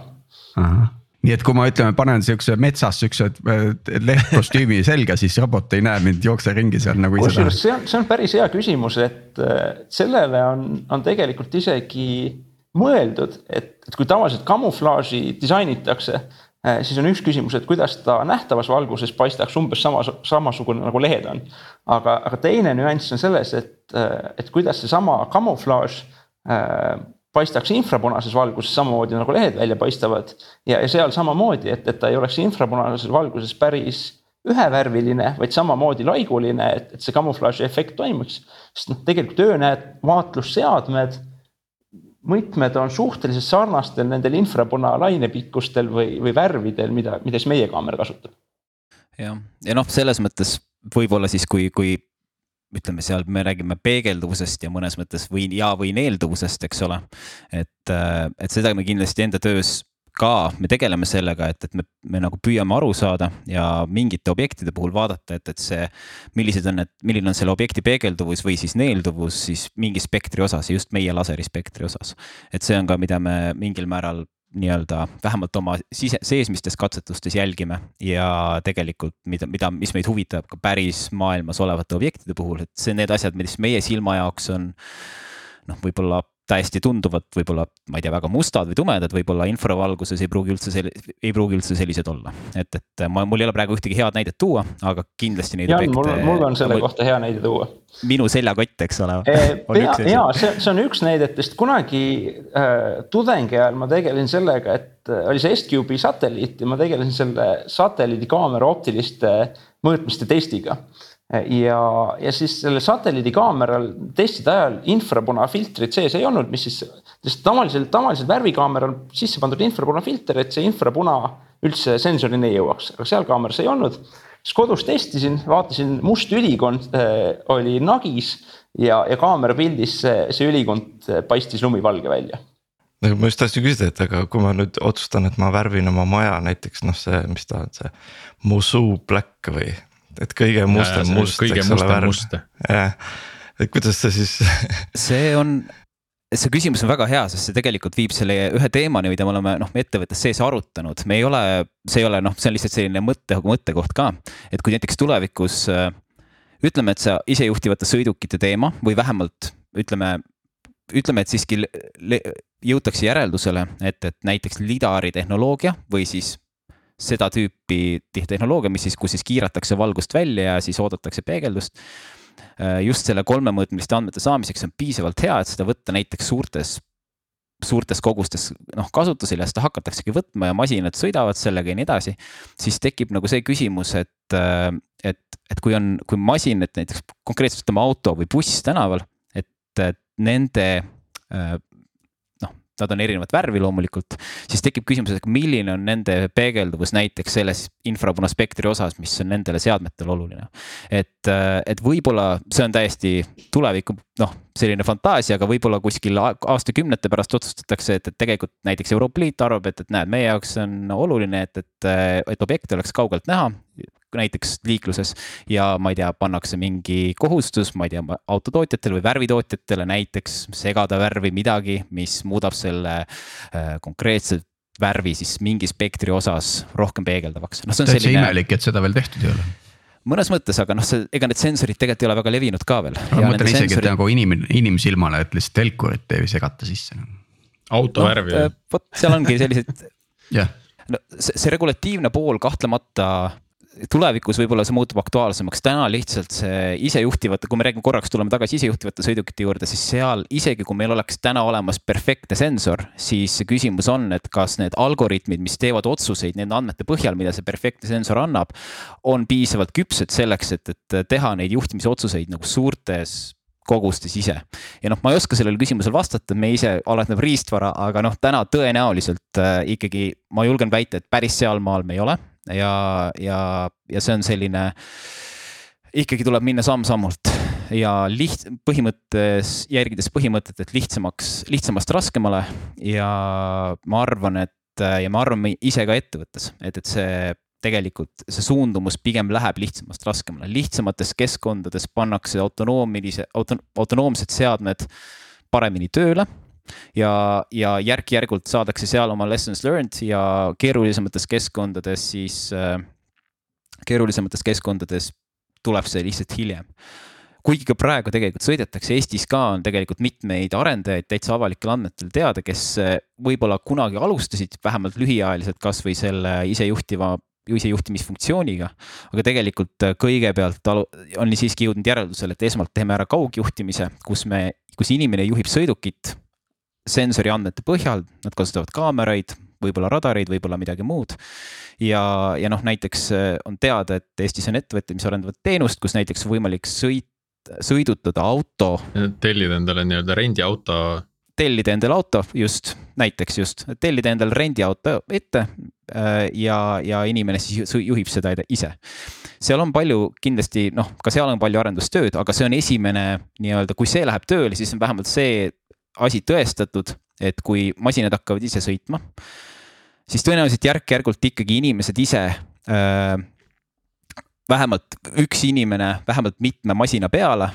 nii et kui ma ütleme, panen siukse metsas siukse äh, lehtkostüümi *laughs* selga, siis robot ei näe mind jookse ringi seal nagu ise tahab. see on, see on päris hea küsimus, et sellele on, on tegelikult isegi mõeldud, et, et kui tavaliselt kamuflaaži disainitakse Äh, siis on üks küsimus, et kuidas ta nähtavas valguses paistaks umbes samas, samasugune nagu lehed on. aga, aga teine nüanss on selles, et, äh, et kuidas seesama kamuflaaž äh, paistaks infrapunases valguses samamoodi nagu lehed välja paistavad. ja, ja seal samamoodi, et, et ta ei oleks infrapunases valguses päris ühevärviline, vaid samamoodi laiguline, et, et see kamuflaaži efekt toimuks. sest noh, tegelikult öönäed vaatlusseadmed mõõtmed on suhteliselt sarnastel nendel infrapuna lainepikkustel või, või värvidel, mida, mida siis meie kaamera kasutab. jah, ja noh, selles mõttes võib-olla siis, kui, kui ütleme seal, me räägime peegelduvusest ja mõnes mõttes või ja, või neelduvusest, eks ole. et, et seda me kindlasti enda töös ka me tegeleme sellega, et, et me, me nagu püüame aru saada ja mingite objektide puhul vaadata, et, et see, millised on need, milline on selle objekti peegelduvus või siis neelduvus siis mingi spektri osas ja just meie laseri spektri osas. et see on ka, mida me mingil määral nii-öelda vähemalt oma sise, seesmistes katsetustes jälgime ja tegelikult, mida, mida, mis meid huvitab ka päris maailmas olevate objektide puhul, et see, need asjad, mis meie silma jaoks on noh, võib-olla täiesti tunduvad võib-olla, ma ei tea, väga mustad või tumedad, võib-olla infravalguses ei pruugi üldse sel-, ei pruugi üldse sellised olla. et, et ma, mul ei ole praegu ühtegi head näidet tuua, aga kindlasti neid. Jan, mul, mul on selle mul, kohta hea näide tuua. minu seljakott, eks ole ja, ja see, see on üks näidetest, kunagi äh, tudengi ajal ma tegelesin sellega, et äh, oli see S-Cube'i satelliit ja ma tegelesin selle satelliidikaamera optiliste mõõtmiste testiga ja, ja siis selle satelliidikaameral testide ajal infrapunafiltrit sees ei olnud, mis siis, sest tavaliselt, tavaliselt värvikaameral sisse pandud infrapunafilter, et see infrapuna üldse sensorini ei jõuaks, aga seal kaameras ei olnud. siis kodus testisin, vaatasin, must ülikond äh, oli nagis ja, ja kaamera pildis see, see ülikond paistis lumivalge välja nagu ma just tahtsin küsida, et aga kui ma nüüd otsustan, et ma värvin oma maja näiteks noh, see, mis ta on, see Musu Black või et kõige mustem must, eks ole värv. jah, et kuidas see siis see on, see küsimus on väga hea, sest see tegelikult viib selle ühe teemani, mida me oleme noh, ettevõttes sees arutanud, me ei ole, see ei ole noh, see on lihtsalt selline mõtte, mõttekoht ka. et kui näiteks tulevikus ütleme, et see isejuhtivate sõidukite teema või vähemalt ütleme, ütleme, et siiski jõutakse järeldusele, et, et näiteks lidari tehnoloogia või siis seda tüüpi tehnoloogia, mis siis, kus siis kiiratakse valgust välja ja siis oodatakse peegeldust. Äh, just selle kolmemõõtmeliste andmete saamiseks on piisavalt hea, et seda võtta näiteks suurtes, suurtes kogustes noh kasutusele ja seda hakataksegi võtma ja masinad sõidavad sellega ja nii edasi. siis tekib nagu see küsimus, et, äh, et, et kui on, kui masin, et näiteks konkreetselt ütleme auto või buss tänaval, et, nende äh, nad on erinevat värvi loomulikult, siis tekib küsimus, et milline on nende peegelduvus näiteks selles infrapunaspektri osas, mis on nendele seadmetele oluline. et, et võib-olla see on täiesti tuleviku noh, selline fantaasia, aga võib-olla kuskil aastakümnete pärast otsustatakse, et, et tegelikult näiteks Euroopa Liit arvab, et, et näed, meie jaoks on oluline, et, et, et objekte oleks kaugelt näha näiteks liikluses ja ma ei tea, pannakse mingi kohustus, ma ei tea, autotootjatele või värvitootjatele näiteks segada värvi midagi, mis muudab selle äh, konkreetse värvi siis mingi spektri osas rohkem peegeldavaks no,. täitsa selline... imelik, et seda veel tehtud ei ole mõnes mõttes, aga noh, see, ega need sensorid tegelikult ei ole väga levinud ka veel. ma mõtlen isegi sensorid..., et nagu inimene, inimsilmale, et lihtsalt helkurit ei segata sisse. auto no, värvi. Äh, vot seal ongi sellised *laughs* yeah. no see, see regulatiivne pool kahtlemata tulevikus võib-olla see muutub aktuaalsemaks, täna lihtsalt see isejuhtivate, kui me räägime korraks, tuleme tagasi isejuhtivate sõidukite juurde, siis seal isegi kui meil oleks täna olemas perfektne sensor, siis küsimus on, et kas need algoritmid, mis teevad otsuseid nende andmete põhjal, mida see perfektne sensor annab, on piisavalt küpsed selleks, et, et teha neid juhtimisotsuseid nagu suurtes kogustes ise. ja noh, ma ei oska sellele küsimusele vastata, me ise alandame riistvara, aga noh, täna tõenäoliselt äh, ikkagi ma julgen väita, et päris sealmaal me ei ole ja, ja, ja see on selline, ikkagi tuleb minna samm-sammult. Ja liht-, põhimõttes, järgides põhimõtet, et lihtsamaks, lihtsamast raskemale ja ma arvan, et ja me arvame ise ka ettevõttes, et, et see tegelikult see suundumus pigem läheb lihtsamast raskemale, lihtsamates keskkondades pannakse autonoomilise auto,, autonoomsed seadmed paremini tööle ja, ja järk-järgult saadakse seal oma lessons learned ja keerulisemates keskkondades siis äh,, keerulisemates keskkondades tuleb see lihtsalt hiljem kuigi ka praegu tegelikult sõidetakse, Eestis ka on tegelikult mitmeid arendajaid täitsa avalikel andmetel teada, kes äh, võib-olla kunagi alustasid vähemalt lühiajaliselt kasvõi selle isejuhtiva isejuhtimisfunktsiooniga. aga tegelikult äh, kõigepealt on siiski jõudnud järeldusele, et esmalt teeme ära kaugjuhtimise, kus me, kus inimene juhib sõidukit sensori andmete põhjal, nad kasutavad kaameraid, võib-olla radareid, võib-olla midagi muud. ja, ja noh, näiteks äh, on teada, et Eestis on ettevõtted, mis arendavad teenust, kus näiteks võimalik sõit, sõidutada auto. tellida endale nii-öelda rendiauto tellida endale auto, just, näiteks just, tellida endale rendiauto ette äh, ja, ja inimene siis juhib seda ise. seal on palju kindlasti noh, ka seal on palju arendustööd, aga see on esimene nii-öelda, kui see läheb tööle, siis on vähemalt see asi tõestatud, et kui masinad hakkavad ise sõitma, siis tõenäoliselt järk-järgult ikkagi inimesed ise äh, vähemalt üks inimene vähemalt mitme masina peale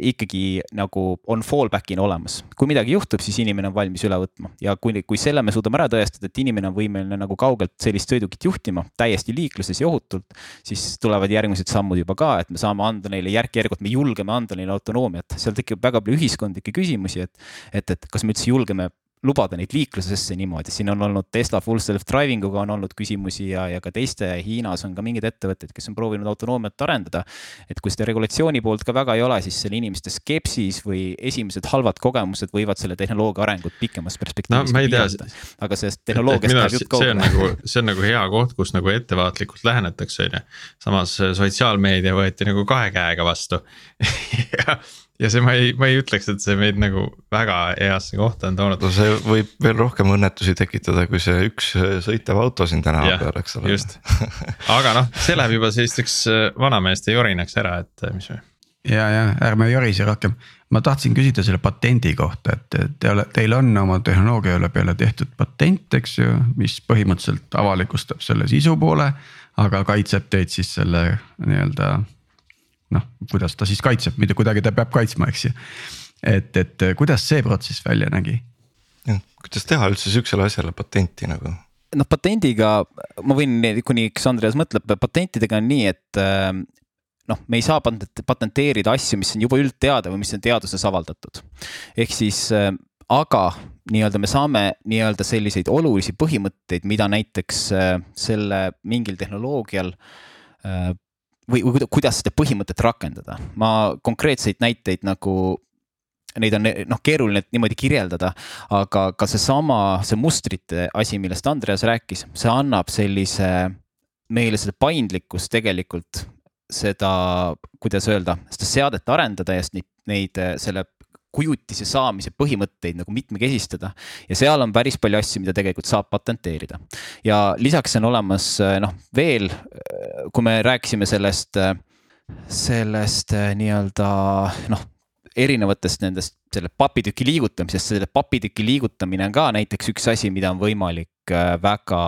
ikkagi nagu on fallback'ina olemas. kui midagi juhtub, siis inimene on valmis üle võtma ja kui, kui selle me suudame ära tõestada, et inimene on võimeline nagu kaugelt sellist sõidukit juhtima täiesti liikluses ja ohutult, siis tulevad järgmised sammud juba ka, et me saame anda neile järk-järgult, me julgeme anda neile autonoomiat, seal tekib väga palju ühiskondlikke küsimusi, et, et, et kas me üldse julgeme lubada neid liiklusesse niimoodi, siin on olnud Tesla full self-driving uga on olnud küsimusi ja, ja ka teiste, Hiinas on ka mingeid ettevõtteid, kes on proovinud autonoomiat arendada. et kui seda regulatsiooni poolt ka väga ei ole, siis selle inimeste skepsis või esimesed halvad kogemused võivad selle tehnoloogia arengut pikemas perspektiivis no, piirata. aga sellest tehnoloogiast läheb jutt kaugele. Nagu, see on nagu hea koht, kus nagu ettevaatlikult lähenetakse, on ju. samas sotsiaalmeedia võeti nagu kahe käega vastu *laughs* ja ja see, ma ei, ma ei ütleks, et see meid nagu väga heasse kohta on toonud. no see võib veel rohkem õnnetusi tekitada, kui see üks sõitev auto siin tänava peal, eks ole. just, aga noh, see läheb juba sellisteks äh, vanameeste jorinaks ära, et äh, mis me. ja, ja ärme jorise rohkem, ma tahtsin küsida selle patendi kohta, et te olete, teil on oma tehnoloogia peale tehtud patent, eks ju, mis põhimõtteliselt avalikustab selle sisu poole, aga kaitseb teid siis selle nii-öelda noh, kuidas ta siis kaitseb, mida kuidagi ta peab kaitsma, eks ju. et, et kuidas see protsess välja nägi? kuidas teha üldse sihukesele asjale patenti nagu? noh, patendiga ma võin, kuniks Andreas mõtleb, patentidega on nii, et äh, noh, me ei saa patenteerida asju, mis on juba üldteada või mis on teaduses avaldatud. ehk siis äh, aga nii-öelda me saame nii-öelda selliseid olulisi põhimõtteid, mida näiteks äh, selle mingil tehnoloogial või, või kuidas seda põhimõtet rakendada. ma konkreetseid näiteid nagu neid on noh, keeruline niimoodi kirjeldada, aga ka seesama, see mustrite asi, millest Andreas rääkis, see annab sellise meile seda paindlikkust tegelikult seda, kuidas öelda, seda seadet arendada ja neid, neid selle kujutise saamise põhimõtteid nagu mitmekesistada. ja seal on päris palju asju, mida tegelikult saab patenteerida. ja lisaks on olemas noh, veel, kui me rääkisime sellest, sellest nii-öelda noh erinevatest nendest selle papitüki liigutamisest, selle papitüki liigutamine on ka näiteks üks asi, mida on võimalik väga,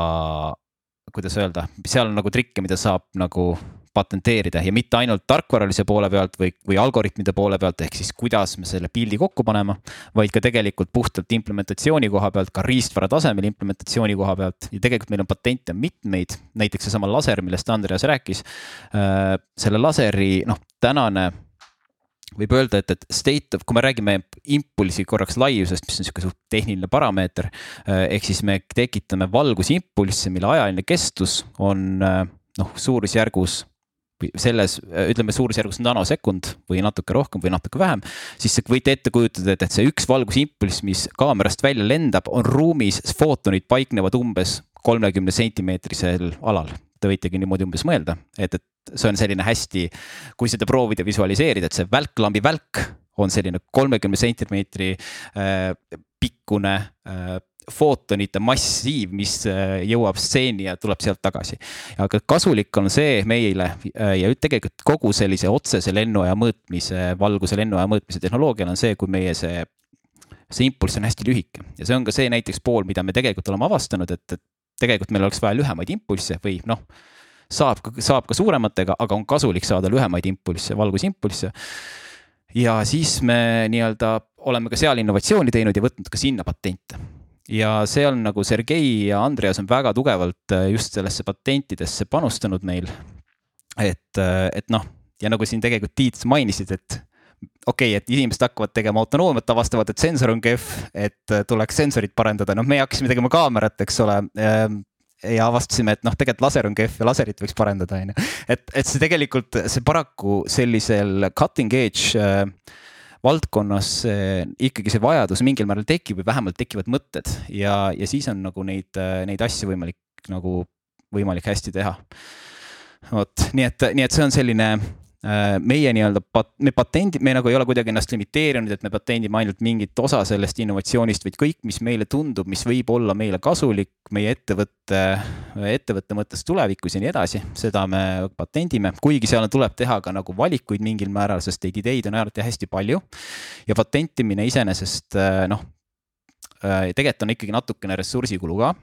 kuidas öelda, seal on nagu trikke, mida saab nagu patenteerida ja mitte ainult tarkvaralise poole pealt või, või algoritmide poole pealt, ehk siis kuidas me selle pildi kokku paneme. vaid ka tegelikult puhtalt implementatsiooni koha pealt, ka riistvara tasemel implementatsiooni koha pealt ja tegelikult meil on patente mitmeid, näiteks seesama laser, millest Andreas rääkis. Äh, selle laseri noh, tänane võib öelda, et, et state of, kui me räägime impulsi korraks laiusest, mis on sihuke suht tehniline parameeter. Äh, ehk siis me tekitame valgusimpulsse, mille ajaline kestus on äh, noh, suurusjärgus selles, ütleme suurusjärgus nanosekund või natuke rohkem või natuke vähem, siis võite ette kujutada, et, et see üks valgusimpulss, mis kaamerast välja lendab, on ruumis, footonid paiknevad umbes kolmekümne sentimeetrisel alal. Te võitegi niimoodi umbes mõelda, et, et see on selline hästi, kui seda proovida visualiseerida, et see välklambi välk on selline kolmekümne sentimeetri äh, pikkune äh, footonite massiiv, mis äh, jõuab stseeni ja tuleb sealt tagasi. aga kasulik on see meile ja tegelikult kogu sellise otsese lennuaja mõõtmise, valguse lennuaja mõõtmise tehnoloogial on see, kui meie see see impulss on hästi lühike ja see on ka see näiteks pool, mida me tegelikult oleme avastanud, et, et tegelikult meil oleks vaja lühemaid impulsse või noh, saab, saab ka suurematega, aga on kasulik saada lühemaid impulsse, valgusimpulsse. Ja siis me nii-öelda oleme ka seal innovatsiooni teinud ja võtnud ka sinna patente. Ja seal nagu Sergei ja Andreas on väga tugevalt äh, just sellesse patentidesse panustanud meil. et, äh, et noh, ja nagu siin tegelikult Tiit mainisid, et okei okay,, et inimesed hakkavad tegema autonoomiat, avastavad, et sensor on kehv, et äh, tuleks sensorit parendada, noh, me hakkasime tegema kaamerat, eks ole ja avastasime, et noh, tegelikult laser on kehv ja laserit võiks parendada, on ju. et, et see tegelikult, see paraku sellisel cutting edge äh, valdkonnas äh, ikkagi see vajadus mingil määral tekib või vähemalt tekivad mõtted ja, ja siis on nagu neid, äh, neid asju võimalik nagu, võimalik hästi teha. vot, nii et, nii et see on selline meie nii-öelda pat-, me patendi, me nagu ei ole kuidagi ennast limiteerinud, et me patendime ainult mingit osa sellest innovatsioonist, vaid kõik, mis meile tundub, mis võib olla meile kasulik meie ettevõtte, ettevõtte mõttes tulevikus ja nii edasi, seda me patendime, kuigi seal tuleb teha ka nagu valikuid mingil määral, sest neid ideid on ääretult hästi palju. ja patentimine iseenesest äh, noh, äh, tegelikult on ikkagi natukene ressursikulu ka.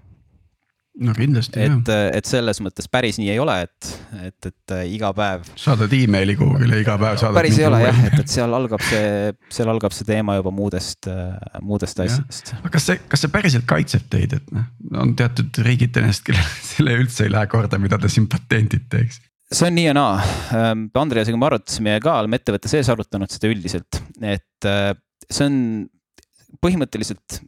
No kindlasti et, et selles mõttes päris nii ei ole, et, et, et äh, iga päev. saadad emaili kuhugile iga päev saadad. päris ei ole jah, et, et seal algab see, seal algab see teema juba muudest, äh, muudest asjadest. aga kas see, kas see päriselt kaitseb teid, et noh, on teatud riigid ennast, kellel *laughs* selle üldse ei lähe korda, mida te siin patendite, eks? see on nii ja naa. Ähm, Andreasega me arutasime ka, oleme ettevõtte sees arutanud seda üldiselt, et äh, see on põhimõtteliselt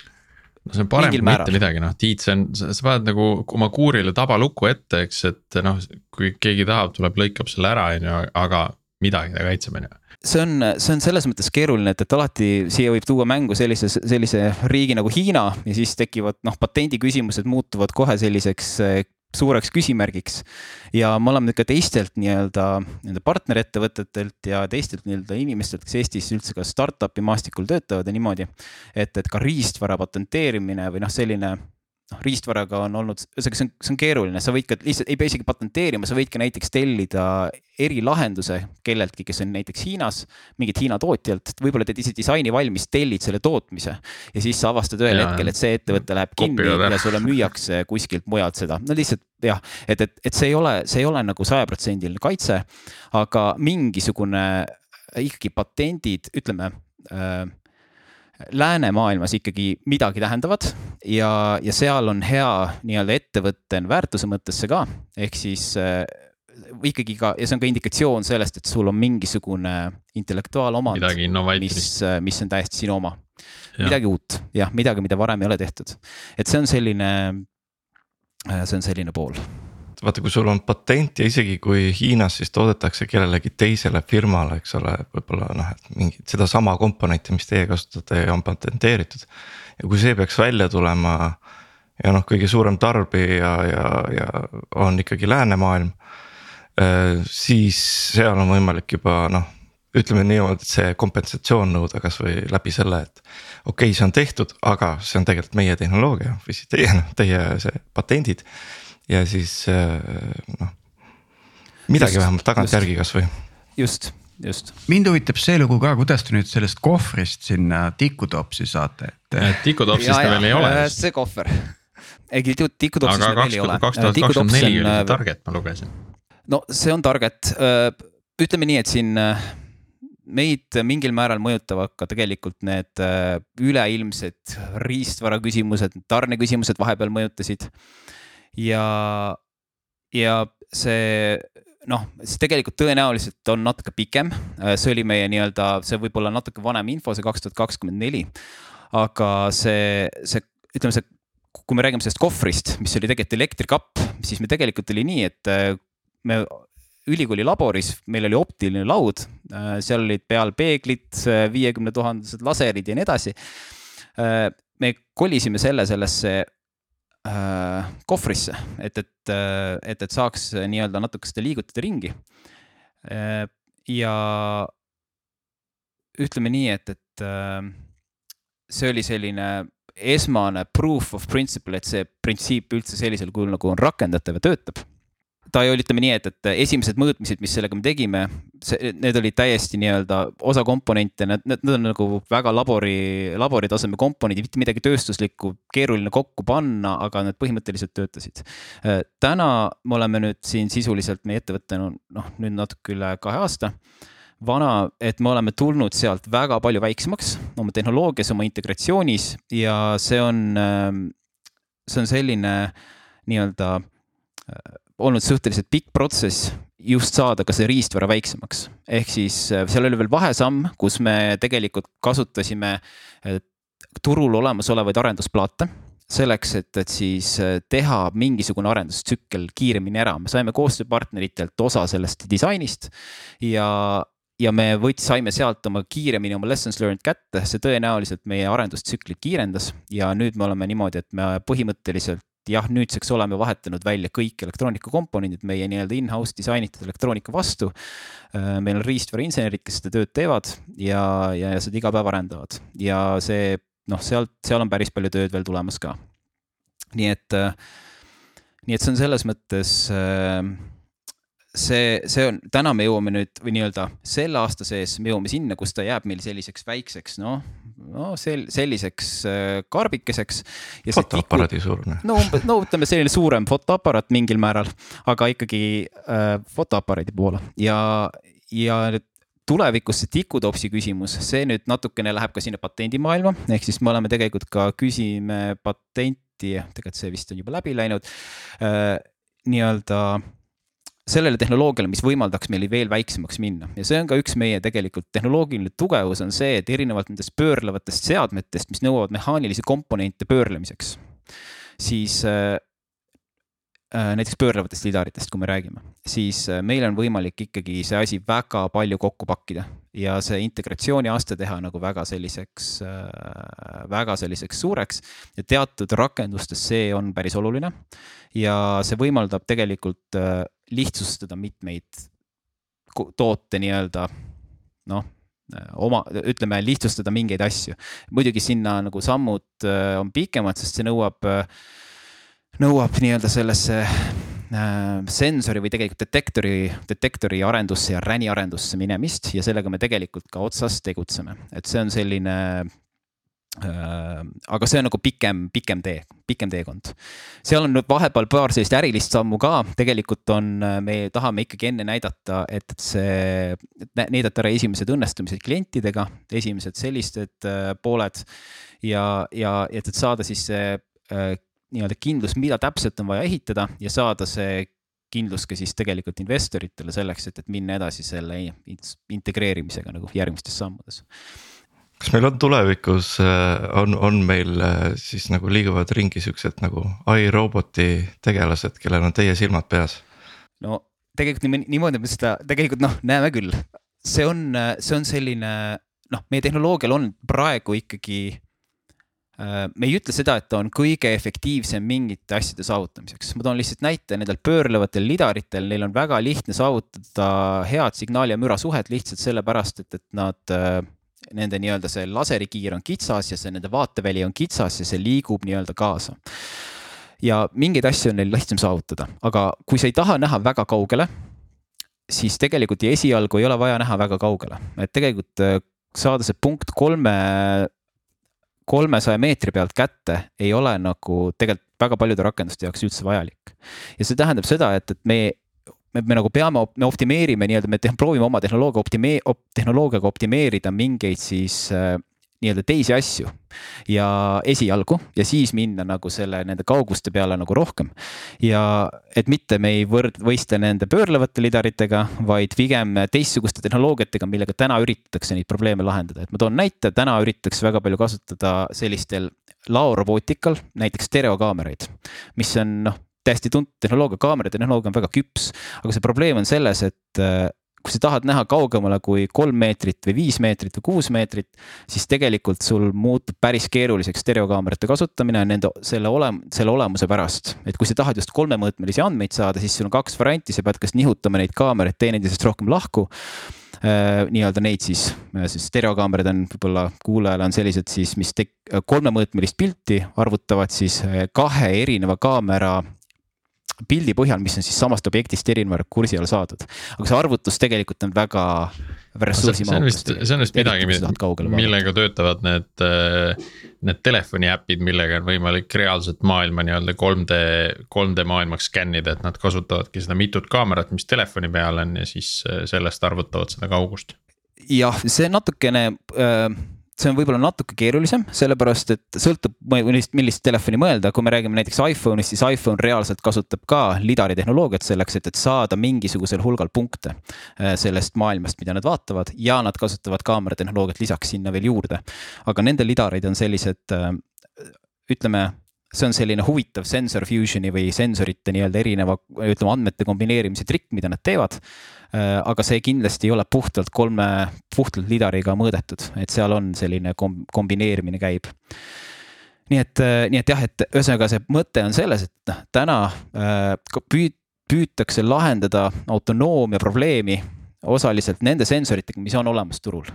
no see on parem kui mitte midagi, noh, Tiit, see on, sa paned nagu oma kuurile tabalukku ette, eks, et noh, kui keegi tahab, tuleb, lõikab selle ära, on ju, aga midagi ta kaitseb, on ju. See on, see on selles mõttes keeruline, et, et alati siia võib tuua mängu sellise, sellise riigi nagu Hiina ja siis tekivad noh, patendi küsimused muutuvad kohe selliseks suureks küsimärgiks. ja me oleme ka teistelt nii-öelda nii-öelda partnerettevõtetelt ja teistelt nii-öelda inimestelt, kes Eestis üldse ka startup'i maastikul töötavad ja niimoodi. et, et ka riistvara patenteerimine või noh, selline noh, riistvaraga on olnud, ühesõnaga see on, see on keeruline, sa võid ka lihtsalt, ei pea isegi patenteerima, sa võid ka näiteks tellida erilahenduse kelleltki, kes on näiteks Hiinas, mingit Hiina tootjalt, võib-olla teed ise disaini valmis, tellid selle tootmise. ja siis sa avastad ühel ja, hetkel, et see ettevõte läheb kinni ja sulle müüakse kuskilt mujalt seda, no lihtsalt jah, et, et, et see ei ole, see ei ole nagu sajaprotsendiline kaitse, aga mingisugune ikkagi patendid, ütleme äh, läänemaailmas ikkagi midagi tähendavad ja, ja seal on hea nii-öelda ettevõtte väärtuse mõttes see ka, ehk siis äh, ikkagi ka ja see on ka indikatsioon sellest, et sul on mingisugune intellektuaalomand, mis, äh, mis on täiesti sinu oma. midagi uut, jah, midagi, mida varem ei ole tehtud, et see on selline, äh, see on selline pool vaata, kui sul on patent ja isegi kui Hiinas siis toodetakse kellelegi teisele firmale, eks ole, võib-olla noh, et mingit sedasama komponenti, mis teie kasutate, on patenteeritud. ja kui see peaks välja tulema ja noh, kõige suurem tarbija ja, ja on ikkagi läänemaailm. Äh, siis seal on võimalik juba noh, ütleme niimoodi, et see kompensatsioon nõuda kasvõi läbi selle, et. okei okay,, see on tehtud, aga see on tegelikult meie tehnoloogia või siis teie, noh teie see patendid ja siis äh, noh, midagi just, vähemalt tagantjärgi kasvõi. just, just. mind huvitab see lugu ka, kuidas te nüüd sellest kohvrist sinna tikutopsi saate, et. tikutopsist ta veel ei ole. Äh, see kohver, ei tikutopsist meil veel ei ole. kaks tuhat kakskümmend neli oli see target, ma lugesin. no see on target, äh, ütleme nii, et siin meid mingil määral mõjutavad ka tegelikult need üleilmsed riistvara küsimused, tarneküsimused vahepeal mõjutasid ja, ja see noh, see tegelikult tõenäoliselt on natuke pikem, see oli meie nii-öelda, see võib olla natuke vanem info, see kaks tuhat kakskümmend neli. aga see, see, ütleme see, kui me räägime sellest kohvrist, mis oli tegelikult elektrikapp, siis me tegelikult oli nii, et äh, me ülikooli laboris, meil oli optiline laud, äh, seal olid peal peeglid, viiekümne tuhandesed laserid ja nii edasi. Äh, me kolisime selle sellesse äh, kohvrisse, et, et, äh, et, et saaks nii-öelda natuke seda liigutada ringi äh,. ja ütleme nii, et, et äh, see oli selline esmane proof of principle, et see printsiip üldse sellisel kujul nagu on rakendatav ja töötab. Ta oli, ütleme nii, et, et esimesed mõõtmised, mis sellega me tegime, see, need olid täiesti nii-öelda osa komponente, need, need, need on nagu väga labori, labori taseme komponendid, mitte midagi tööstuslikku, keeruline kokku panna, aga need põhimõtteliselt töötasid. täna me oleme nüüd siin sisuliselt meie ettevõte on noh, nüüd natuke üle kahe aasta vana, et me oleme tulnud sealt väga palju väiksemaks oma tehnoloogias, oma integratsioonis ja see on, see on selline nii-öelda olnud suhteliselt pikk protsess just saada ka see riistvara väiksemaks. ehk siis äh, seal oli veel vahesamm, kus me tegelikult kasutasime äh, turul olemasolevaid arendusplaate selleks, et, et siis äh, teha mingisugune arendustsükkel kiiremini ära, me saime koostööpartneritelt osa sellest disainist ja, ja me võts-, saime sealt oma kiiremini oma lessons learned kätte, see tõenäoliselt meie arendustsüklit kiirendas ja nüüd me oleme niimoodi, et me põhimõtteliselt jah, nüüdseks oleme vahetanud välja kõik elektroonikakomponendid meie nii-öelda in-house disainitud elektroonika vastu. Äh, meil on riistvara insenerid, kes seda tööd teevad ja, ja, ja seda iga päev arendavad ja see noh, sealt, seal on päris palju tööd veel tulemas ka. nii et, äh, nii et see on selles mõttes äh, see, see on, täna me jõuame nüüd või nii-öelda selle aasta sees me jõuame sinna, kus ta jääb meil selliseks väikseks, noh, no sel-, selliseks äh, karbikeseks. fotoaparaadi suurune. no umbes, no ütleme selline suurem fotoaparaat mingil määral, aga ikkagi äh, fotoaparaadi poole ja, ja tulevikus see tikutopsi küsimus, see nüüd natukene läheb ka sinna patendimaailma, ehk siis me oleme tegelikult ka küsime patenti, tegelikult see vist on juba läbi läinud äh,. nii-öelda sellele tehnoloogiale, mis võimaldaks meil veel väiksemaks minna. Ja see on ka üks meie tegelikult tehnoloogiline tugevus on see, et erinevalt nendest pöörlevatest seadmetest, mis nõuavad mehaanilisi komponente pöörlemiseks, siis äh, äh, näiteks pöörlevatest lidaritest, kui me räägime, siis äh, meil on võimalik ikkagi see asi väga palju kokku pakkida. Ja see integratsiooniaste teha nagu väga selliseks, väga selliseks suureks. Ja teatud rakendustes see on päris oluline. ja see võimaldab tegelikult lihtsustada mitmeid toote nii-öelda noh, oma, ütleme lihtsustada mingeid asju. muidugi sinna nagu sammud äh, on pikemad, sest see nõuab, nõuab nii-öelda sellesse äh, sensori või tegelikult detektori, detektori arendusse ja RAN-i arendusse minemist ja sellega me tegelikult ka otsas tegutseme, et see on selline Äh, aga see on nagu pikem, pikem tee, pikem teekond. seal on nüüd vahepeal paar sellist ärilist sammu ka, tegelikult on, äh, me tahame ikkagi enne näidata, et see, näidata ära esimesed õnnestumised klientidega, esimesed sellised äh, pooled. ja, ja, et, et saada siis see nii-öelda kindlus, mida täpselt on vaja ehitada ja saada see kindlus ka siis tegelikult investoritele selleks, et, et minna edasi selle integreerimisega nagu järgmistes sammudes kas meil on tulevikus, äh, on, on meil äh, siis nagu liiguvad ringi siuksed nagu iRoboti tegelased, kellel on teie silmad peas? no tegelikult niimoodi me seda tegelikult noh, näeme küll, see on, see on selline noh, meie tehnoloogial on praegu ikkagi äh, me ei ütle seda, et ta on kõige efektiivsem mingite asjade saavutamiseks, ma toon lihtsalt näite, nendel pöörlevatel lidaritel, neil on väga lihtne saavutada head signaali ja müra suhet lihtsalt sellepärast, et, et nad nende nii-öelda see laserikiir on kitsas ja see nende vaateväli on kitsas ja see liigub nii-öelda kaasa. ja mingeid asju on neil lihtsam saavutada, aga kui sa ei taha näha väga kaugele, siis tegelikult ja esialgu ei ole vaja näha väga kaugele, et tegelikult äh, saada see punkt kolme, kolmesaja meetri pealt kätte ei ole nagu tegelikult väga paljude rakenduste jaoks üldse vajalik. ja see tähendab seda, et, et me me, me nagu peame, me optimeerime nii-öelda, me te, proovime oma tehnoloogia optimee-, op, tehnoloogiaga optimeerida mingeid siis äh, nii-öelda teisi asju ja esialgu ja siis minna nagu selle nende kauguste peale nagu rohkem. ja et mitte me ei võrd-, võistle nende pöörlevate lidaritega, vaid pigem teistsuguste tehnoloogiatega, millega täna üritatakse neid probleeme lahendada, et ma toon näite, täna üritatakse väga palju kasutada sellistel laorobootikal näiteks stereokaameraid, mis on noh, täiesti tuntud tehnoloogia, kaamerate tehnoloogia on väga küps, aga see probleem on selles, et äh, kui sa tahad näha kaugemale kui kolm meetrit või viis meetrit või kuus meetrit, siis tegelikult sul muutub päris keeruliseks stereokaamerate kasutamine nende, selle olem-, selle olemuse pärast. et kui sa tahad just kolmemõõtmelisi andmeid saada, siis sul on kaks varianti, sa pead kas nihutama neid kaameraid teineteisest rohkem lahku äh,. nii-öelda neid siis, äh, siis stereokaamerad on võib-olla kuulajale on sellised siis, mis kolmemõõtmelist pilti arvutavad siis kahe erineva kaamera pildi põhjal, mis on siis samast objektist erineva kursi all saadud. aga see arvutus tegelikult on väga ressursimahukas. see on vist, see on vist midagi, millega töötavad need, äh, need telefoni äpid, millega on võimalik reaalset maailma nii-öelda 3D, 3D maailmaks skännida, et nad kasutavadki seda mitut kaamerat, mis telefoni peal on ja siis äh, sellest arvutavad seda kaugust. jah, see natukene äh see on võib-olla natuke keerulisem, sellepärast et sõltub, millist, millist telefoni mõelda, kui me räägime näiteks iPhone'ist, siis iPhone reaalselt kasutab ka lidari tehnoloogiat selleks, et, et saada mingisugusel hulgal punkte äh, sellest maailmast, mida nad vaatavad ja nad kasutavad kaamera tehnoloogiat lisaks sinna veel juurde. aga nende lidarid on sellised, äh, ütleme see on selline huvitav sensor fusion'i või sensorite nii-öelda erineva, ütleme andmete kombineerimise trikk, mida nad teevad. Äh, aga see kindlasti ei ole puhtalt kolme, puhtalt lidariga mõõdetud, et seal on selline kom-, kombineerimine käib. nii et, äh, nii et jah, et ühesõnaga see mõte on selles, et noh, täna äh, püüd-, püütakse lahendada autonoomia probleemi osaliselt nende sensoritega, mis on olemas turul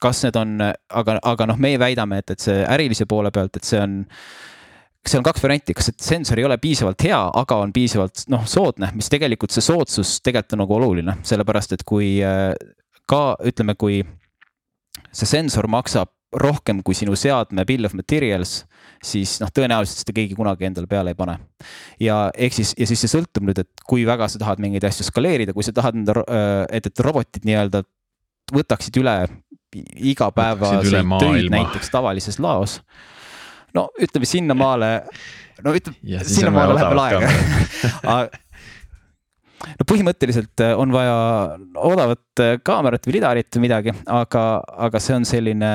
kas need on, aga, aga noh, meie väidame, et, et see ärilise poole pealt, et see on seal on kaks varianti, kas see sensor ei ole piisavalt hea, aga on piisavalt noh, soodne, mis tegelikult see soodsus tegelikult on nagu oluline, sellepärast et kui äh, ka ütleme, kui see sensor maksab rohkem kui sinu seadme bill of materials, siis noh, tõenäoliselt seda keegi kunagi endale peale ei pane. ja ehk siis, ja siis see sõltub nüüd, et kui väga sa tahad mingeid asju skaleerida, kui sa tahad enda, äh, et, et robotid nii-öelda võtaksid üle igapäevaseid töid näiteks tavalises laos no ütleme sinnamaale, *laughs* no ütleme, sinnamaale läheb veel aega *laughs* no põhimõtteliselt äh, on vaja odavat äh, kaamerat või lidarit või midagi, aga, aga see on selline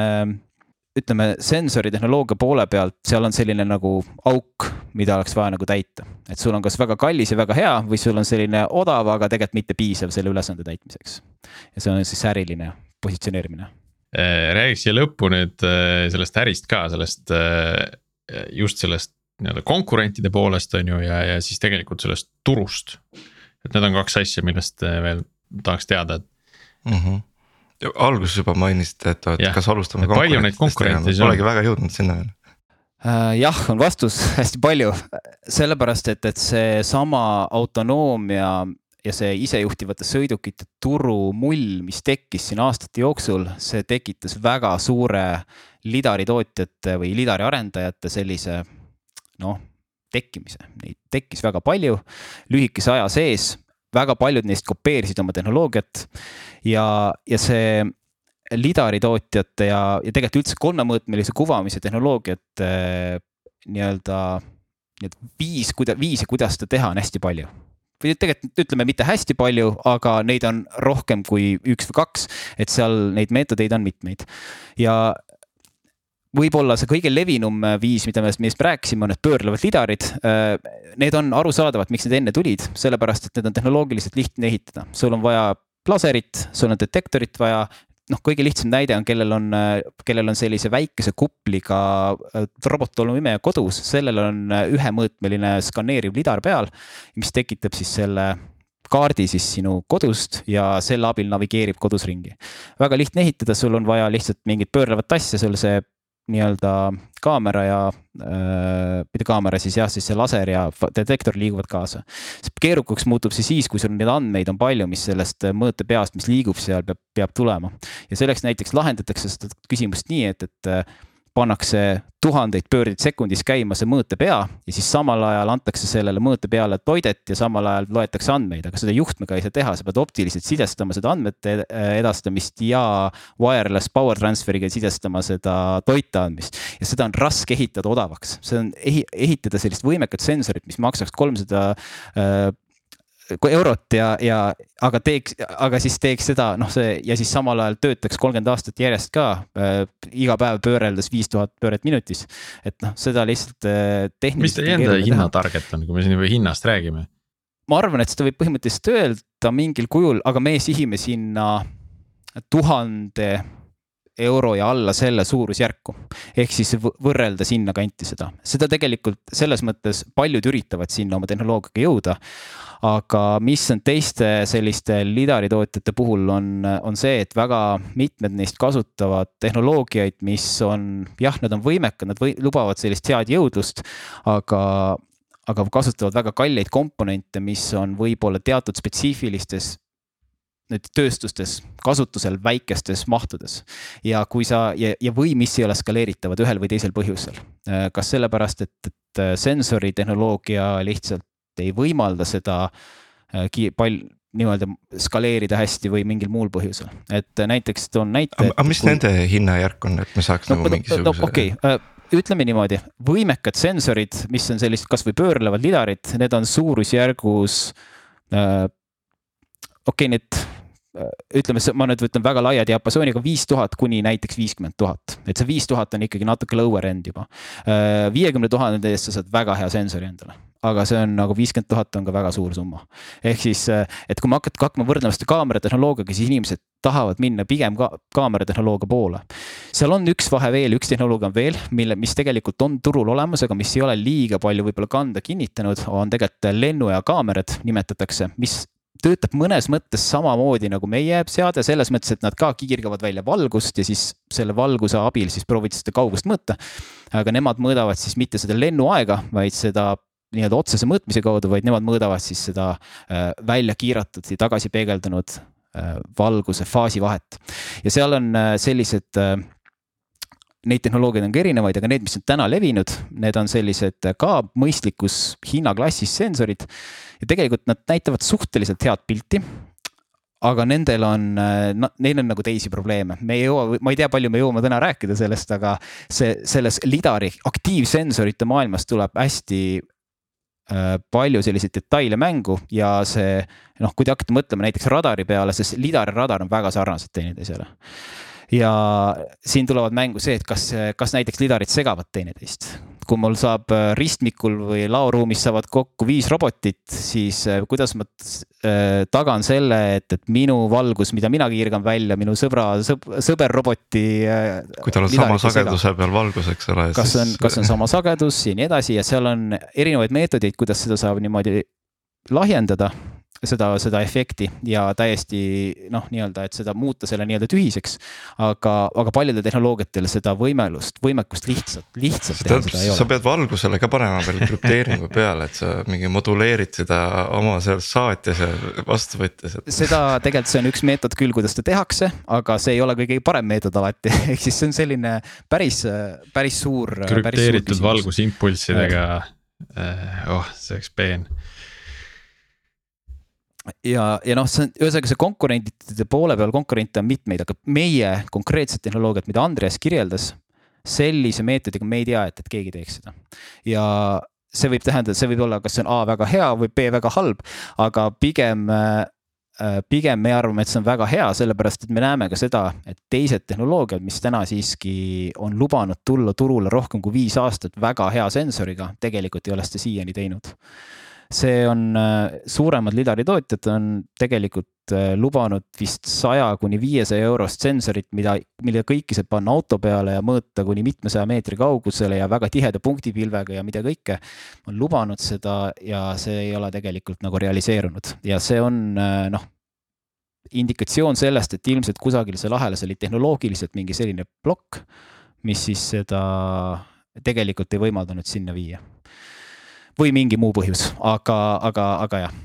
ütleme, sensori tehnoloogia poole pealt, seal on selline nagu auk, mida oleks vaja nagu täita. et sul on kas väga kallis ja väga hea või sul on selline odav, aga tegelikult mitte piisav selle ülesande täitmiseks. ja see on siis äriline positsioneerimine räägiks siia lõppu nüüd äh, sellest ärist ka, sellest äh, just sellest nii-öelda konkurentide poolest on ju ja, ja siis tegelikult sellest turust. et need on kaks asja, millest veel tahaks teada, et mm. -hmm alguses juba mainisite, et, ja. kas alustame. palju neid konkurente siis on? Polegi väga jõudnud sinna veel jah, on vastus *laughs* hästi palju, sellepärast et, et seesama autonoomia ja see isejuhtivate sõidukite turu mull, mis tekkis siin aastate jooksul, see tekitas väga suure lidaritootjate või lidari arendajate sellise noh, tekkimise. Neid tekkis väga palju lühikese aja sees, väga paljud neist kopeerisid oma tehnoloogiat ja, ja see lidaritootjate ja, ja tegelikult üldse kolmemõõtmelise kuvamise tehnoloogiate nii-öelda, nii-öelda viis, kuida-, viise, kuidas seda teha, on hästi palju või tegelikult ütleme mitte hästi palju, aga neid on rohkem kui üks või kaks, et seal neid meetodeid on mitmeid ja võib-olla see kõige levinum viis, mida me, millest me rääkisime, on need pöörlevad lidarid. Need on arusaadavad, miks need enne tulid, sellepärast et need on tehnoloogiliselt lihtne ehitada, sul on vaja laserit, sul on detektorit vaja, noh, kõige lihtsam näide on, kellel on, kellel on sellise väikese kupliga äh, robottolmuimeja kodus, sellel on äh, ühemõõtmeline skaneeriv lidar peal, mis tekitab siis selle kaardi siis sinu kodust ja selle abil navigeerib kodus ringi. väga lihtne ehitada, sul on vaja lihtsalt mingit pöörlevat asja, sul see nii-öelda kaamera ja äh,, mitte kaamera siis jah, siis see laser ja detektor liiguvad kaasa. keerukaks muutub see siis, kui sul neid andmeid on palju, mis sellest mõõtepeast, mis liigub seal, peab, peab tulema. ja selleks näiteks lahendatakse seda küsimust nii, et, et pannakse tuhandeid pöördeid sekundis käima see mõõtepea ja siis samal ajal antakse sellele mõõtepeale toidet ja samal ajal loetakse andmeid, aga seda juhtmega ei saa teha, sa pead optiliselt sidestama seda andmete edastamist ja wireless power transfer'iga sidestama seda toite andmist. ja seda on raske ehitada odavaks, see on ehitada sellist võimekat sensorit, mis maksaks kolmsada äh, eurot ja, ja aga teeks, aga siis teeks seda noh, see ja siis samal ajal töötaks kolmkümmend aastat järjest ka äh, iga päev pööreldes viis tuhat pööret minutis. et noh, seda lihtsalt äh, tehniliselt. mis teie enda hinna target on, kui me siin juba hinnast räägime? ma arvan, et seda võib põhimõtteliselt öelda mingil kujul, aga me sihime sinna tuhande euro ja alla selle suurusjärku. ehk siis võrrelda sinnakanti seda, seda tegelikult selles mõttes paljud üritavad sinna oma tehnoloogiaga jõuda aga mis on teiste selliste lidaritootjate puhul on, on see, et väga mitmed neist kasutavad tehnoloogiaid, mis on jah, nad on võimekad, nad või, lubavad sellist head jõudlust, aga aga kasutavad väga kalleid komponente, mis on võib-olla teatud spetsiifilistes nüüd tööstustes kasutusel väikestes mahtudes. ja kui sa ja, ja või mis ei ole skaleeritavad ühel või teisel põhjusel. Kas sellepärast, et, et äh, sensori tehnoloogia lihtsalt ei võimalda seda äh, palju nii-öelda skaleerida hästi või mingil muul põhjusel, et näiteks toon näite. aga mis kui... nende hinnajärk on, et me saaks no, nagu mingisuguse no,. okei okay., ütleme niimoodi, võimekad sensorid, mis on sellised kasvõi pöörlevad lidarid, need on suurusjärgus äh,. okei okay,, need Äh, ütleme, ma nüüd võtan väga laia diapasooniga viis tuhat kuni näiteks viiskümmend tuhat, et see viis tuhat on ikkagi natuke lower end juba. Äh, viiekümne tuhande eest sa saad väga hea sensori endale, aga see on nagu viiskümmend tuhat on ka väga suur summa. ehk siis, äh, et kui me hakkad hakkama võrdlema seda kaameratehnoloogiaga, siis inimesed tahavad minna pigem ka kaameratehnoloogia poole. seal on üks vahe veel, üks tehnoloogia on veel, mille, mis tegelikult on turul olemas, aga mis ei ole liiga palju võib-olla kanda kinnitanud, on tegelikult lennu ja kaamerad nimetatakse, mis töötab mõnes mõttes samamoodi nagu meie seade, selles mõttes, et nad ka kiirgavad välja valgust ja siis selle valguse abil siis proovid seda kaugust mõõta. aga nemad mõõdavad siis mitte seda lennuaega, vaid seda nii-öelda otsese mõõtmise kaudu, vaid nemad mõõdavad siis seda äh, välja kiiratud ja tagasi peegeldunud äh, valguse faasivahet. ja seal on äh, sellised neid tehnoloogiaid on ka erinevaid, aga need, mis on täna levinud, need on sellised ka mõistlikus hinnaklassis sensorid. ja tegelikult nad näitavad suhteliselt head pilti aga nendel on, neil on nagu teisi probleeme, me ei jõua, ma ei tea, palju me jõuame täna rääkida sellest, aga see, selles lidari aktiivsensorite maailmas tuleb hästi palju selliseid detaile mängu ja see noh, kui te hakkate mõtlema näiteks radari peale, sest lidar ja radar on väga sarnased teineteisele ja siin tulevad mängu see, et kas, kas näiteks lidarid segavad teineteist. Kui mul saab äh, ristmikul või laoruumis saavad kokku viis robotit, siis äh, kuidas ma äh, tagan selle, et, et minu valgus, mida mina kiirgan välja, minu sõbra sõb,, sõberroboti. kui tal on sama sageduse peal valgus, eks ole. kas on, kas on sama sagedus ja nii edasi ja seal on erinevaid meetodeid, kuidas seda saab niimoodi lahjendada seda, seda efekti ja täiesti noh, nii-öelda, et seda muuta selle nii-öelda tühiseks. aga, aga paljudel tehnoloogiatel seda võimelust, võimekust lihtsalt, lihtsalt teha seda ei ole. sa pead valgusele ka panema veel krüpteeringu peale, et sa mingi moduleerid seda oma seal saates ja vastuvõtjas et.... seda tegelikult, see on üks meetod küll, kuidas seda tehakse, aga see ei ole kõige parem meetod alati *laughs* ehk siis see on selline päris, päris suur. krüpteeritud valgusimpulssidega, eh, oh, see oleks peen ja, ja noh, see on ühesõnaga see konkurentide poole peal, konkurente on mitmeid, aga meie konkreetset tehnoloogiat, mida Andreas kirjeldas. sellise meetodiga me ei tea, et, et keegi teeks seda ja see võib tähendada, see võib olla, kas see on A väga hea või B väga halb, aga pigem äh, pigem me arvame, et see on väga hea, sellepärast et me näeme ka seda, et teised tehnoloogiad, mis täna siiski on lubanud tulla turule rohkem kui viis aastat väga hea sensoriga, tegelikult ei ole seda siiani teinud see on, äh, suuremad lidaritootjad on tegelikult äh, lubanud vist saja kuni viiesaja eurost sensorit, mida, mille kõiki saab panna auto peale ja mõõta kuni mitmesaja meetri kaugusele ja väga tiheda punktipilvega ja mida kõike. on lubanud seda ja see ei ole tegelikult nagu realiseerunud ja see on äh, noh indikatsioon sellest, et ilmselt kusagil seal ahelas oli tehnoloogiliselt mingi selline plokk, mis siis seda tegelikult ei võimaldanud sinna viia või mingi muu põhjus, aga, aga, aga jah.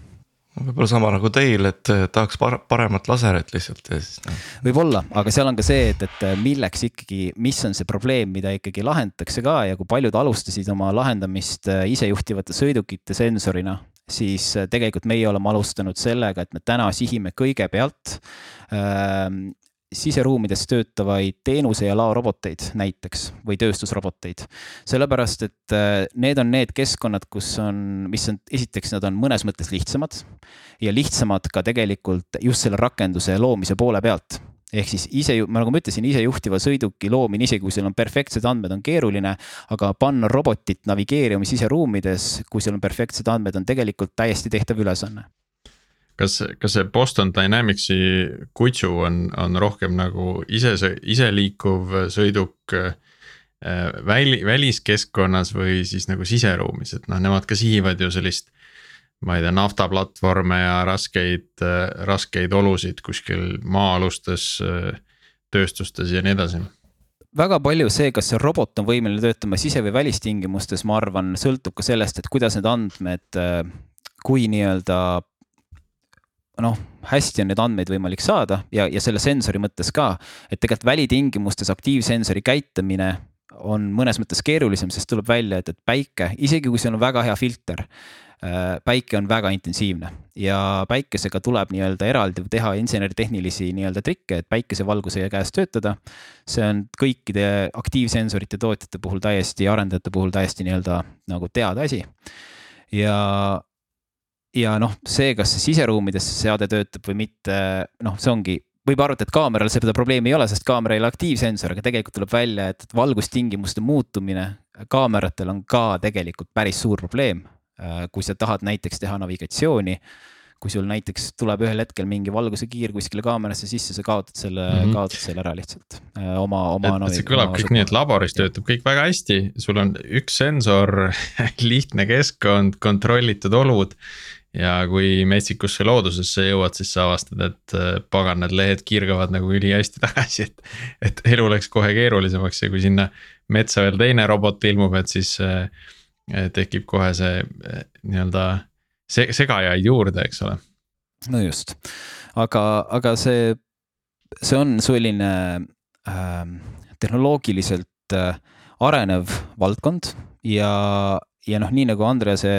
Võib-olla sama nagu teil, et tahaks paremat laserit lihtsalt ja siis no.. võib-olla, aga seal on ka see, et, et milleks ikkagi, mis on see probleem, mida ikkagi lahendatakse ka ja kui paljud alustasid oma lahendamist äh, isejuhtivate sõidukite sensorina, siis tegelikult meie oleme alustanud sellega, et me täna sihime kõigepealt ähm, siseruumides töötavaid teenuse ja laoroboteid näiteks või tööstusroboteid. sellepärast, et äh, need on need keskkonnad, kus on, mis on, esiteks nad on mõnes mõttes lihtsamad ja lihtsamad ka tegelikult just selle rakenduse loomise poole pealt ehk siis ise, nagu ma ütlesin, isejuhtiva sõiduki loomine, isegi kui sul on perfektsed andmed, on keeruline. aga panna robotit navigeerima siseruumides, kui sul on perfektsed andmed, on tegelikult täiesti tehtav ülesanne kas, kas see Boston Dynamicsi kutsu on, on rohkem nagu ise, iseliikuv sõiduk äh, väli, väliskeskkonnas või siis nagu siseruumis, et noh, nemad ka sihivad ju sellist. ma ei tea, naftaplatvorme ja raskeid, äh, raskeid olusid kuskil maa-alustes äh, tööstustes ja nii edasi väga palju see, kas see robot on võimeline töötama sise- või välistingimustes, ma arvan, sõltub ka sellest, et kuidas need andmed, kui nii-öelda noh, hästi on neid andmeid võimalik saada ja, ja selle sensori mõttes ka, et tegelikult välitingimustes aktiivsensori käitamine on mõnes mõttes keerulisem, sest tuleb välja, et, et päike, isegi kui seal on väga hea filter Äh, päike on väga intensiivne ja päikesega tuleb nii-öelda eraldi teha inseneritehnilisi nii-öelda trikke, et päikesevalguse käes töötada. see on kõikide aktiivsensorite tootjate puhul täiesti, arendajate puhul täiesti nii-öelda nagu teada asi. ja, ja noh, see, kas siseruumides seade töötab või mitte, noh, see ongi võib arvata, et kaameral seda probleemi ei ole, sest kaamera ei ole aktiivsensor, aga tegelikult tuleb välja, et valgustingimuste muutumine kaameratel on ka tegelikult päris suur probleem kui sa tahad näiteks teha navigatsiooni, kui sul näiteks tuleb ühel hetkel mingi valgusekiir kuskile kaamerasse sisse, sa kaotad selle mm, -hmm. kaotad selle ära lihtsalt äh, oma, oma. et see kõlab kõik nii, et laboris töötab kõik väga hästi, sul on üks sensor *laughs* lihtne keskkond, kontrollitud olud ja kui metsikusse loodusesse jõuad, siis sa avastad, et äh, pagan, need lehed kiirgavad nagu ülihästi tagasi, et. et elu läks kohe keerulisemaks ja kui sinna metsa veel teine robot ilmub, et siis äh, tekib kohe see eh, nii-öelda se-, segajaid juurde, eks ole. no just, aga, aga see, see on selline äh, tehnoloogiliselt äh, arenev valdkond ja, ja noh, nii nagu Andrease,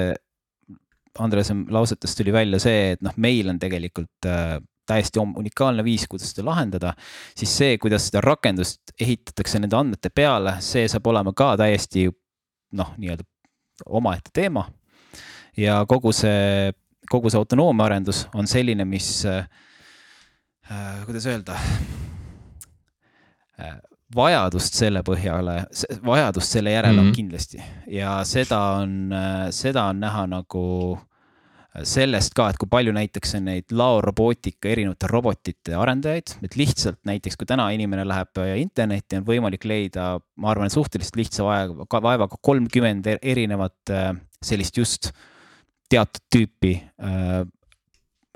Andrease lausetest tuli välja see, et noh, meil on tegelikult äh, täiesti unikaalne viis, kuidas seda lahendada, siis see, kuidas seda rakendust ehitatakse nende andmete peale, see saab olema ka täiesti noh, nii-öelda omaette teema. ja kogu see, kogu see autonoomia arendus on selline, mis äh,, kuidas öelda äh,, vajadust selle põhjale, vajadust selle järele mm -hmm. on mhm. kindlasti ja seda on, seda on näha nagu sellest ka, et kui palju näiteks on neid laorobootika erinevate robotite arendajaid, et lihtsalt näiteks kui täna inimene läheb internetti, on võimalik leida, ma arvan, suhteliselt lihtsa vaevaga, vaevaga kolmkümmend erinevat äh, sellist just teatud tüüpi äh,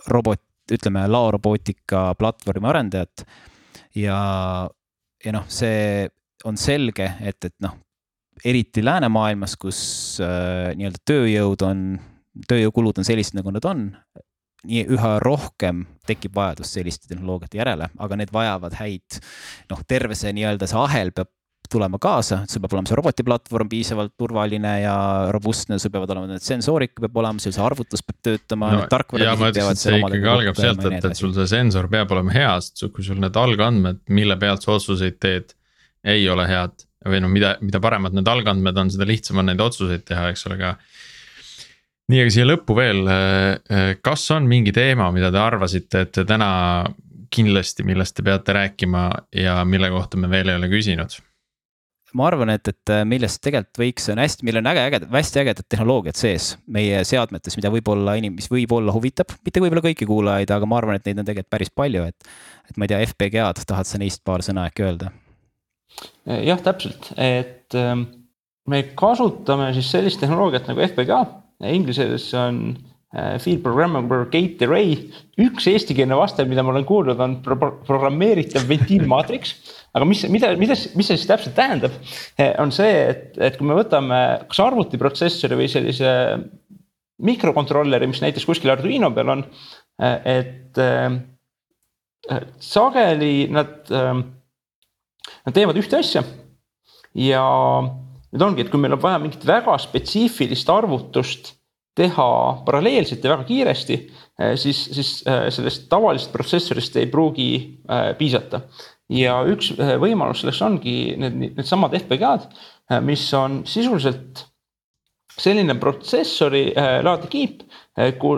robot, ütleme laorobootika platvormi arendajat. ja, ja noh, see on selge, et, et noh, eriti läänemaailmas, kus äh, nii-öelda tööjõud on tööjõukulud on sellised, nagu nad on. nii üha rohkem tekib vajadus selliste tehnoloogiate järele, aga need vajavad häid, noh, terve see nii-öelda see ahel peab tulema kaasa, sul peab olema see robotiplatvorm piisavalt turvaline ja robustne, sul peavad olema need sensoorika peab olema, sul see arvutus peab töötama no,. ja ma ütleks, et see ikkagi algab sealt, et, et sul see sensor peab olema hea, sest kui sul need algandmed, mille pealt sa otsuseid teed, ei ole head. või noh, mida, mida paremad need algandmed on, seda lihtsam on neid otsuseid teha, eks ole, aga nii, aga siia lõppu veel, äh, äh, kas on mingi teema, mida te arvasite, et täna kindlasti, millest te peate rääkima ja mille kohta me veel ei ole küsinud? Ma arvan, et, et äh, millest tegelikult võiks, on hästi, meil on äge, äge, hästi ägedad tehnoloogiad sees meie seadmetes, mida võib-olla inim-, mis võib-olla huvitab, mitte võib-olla kõiki kuulajaid, aga ma arvan, et neid on tegelikult päris palju, et. et ma ei tea, FPGA-d, tahad sa neist paar sõna äkki öelda? jah, täpselt, et ähm, me kasutame siis sellist tehnoloogiat nagu FPGA inglise keeles on Field Programmable Gate Array. üks eestikeelne vaste, mida ma olen kuulnud, on pro programmeeritav ventiilmaatriks. *laughs* aga mis, mida, mida, mis see siis täpselt tähendab, äh, on see, et, et kui me võtame kas arvutiprotsessori või sellise mikrokontrolleri, mis näiteks kuskil Arduino peal on, äh, et sageli nad, nad teevad ühte asja ja nüüd ongi, et kui meil on vaja mingit väga spetsiifilist arvutust teha paralleelselt ja väga kiiresti, eh, siis, siis eh, sellest tavalisest protsessorist ei pruugi eh, piisata. ja üks võimalus selleks ongi need, needsamad FPGA-d, mis on sisuliselt selline protsessori laadne kiip,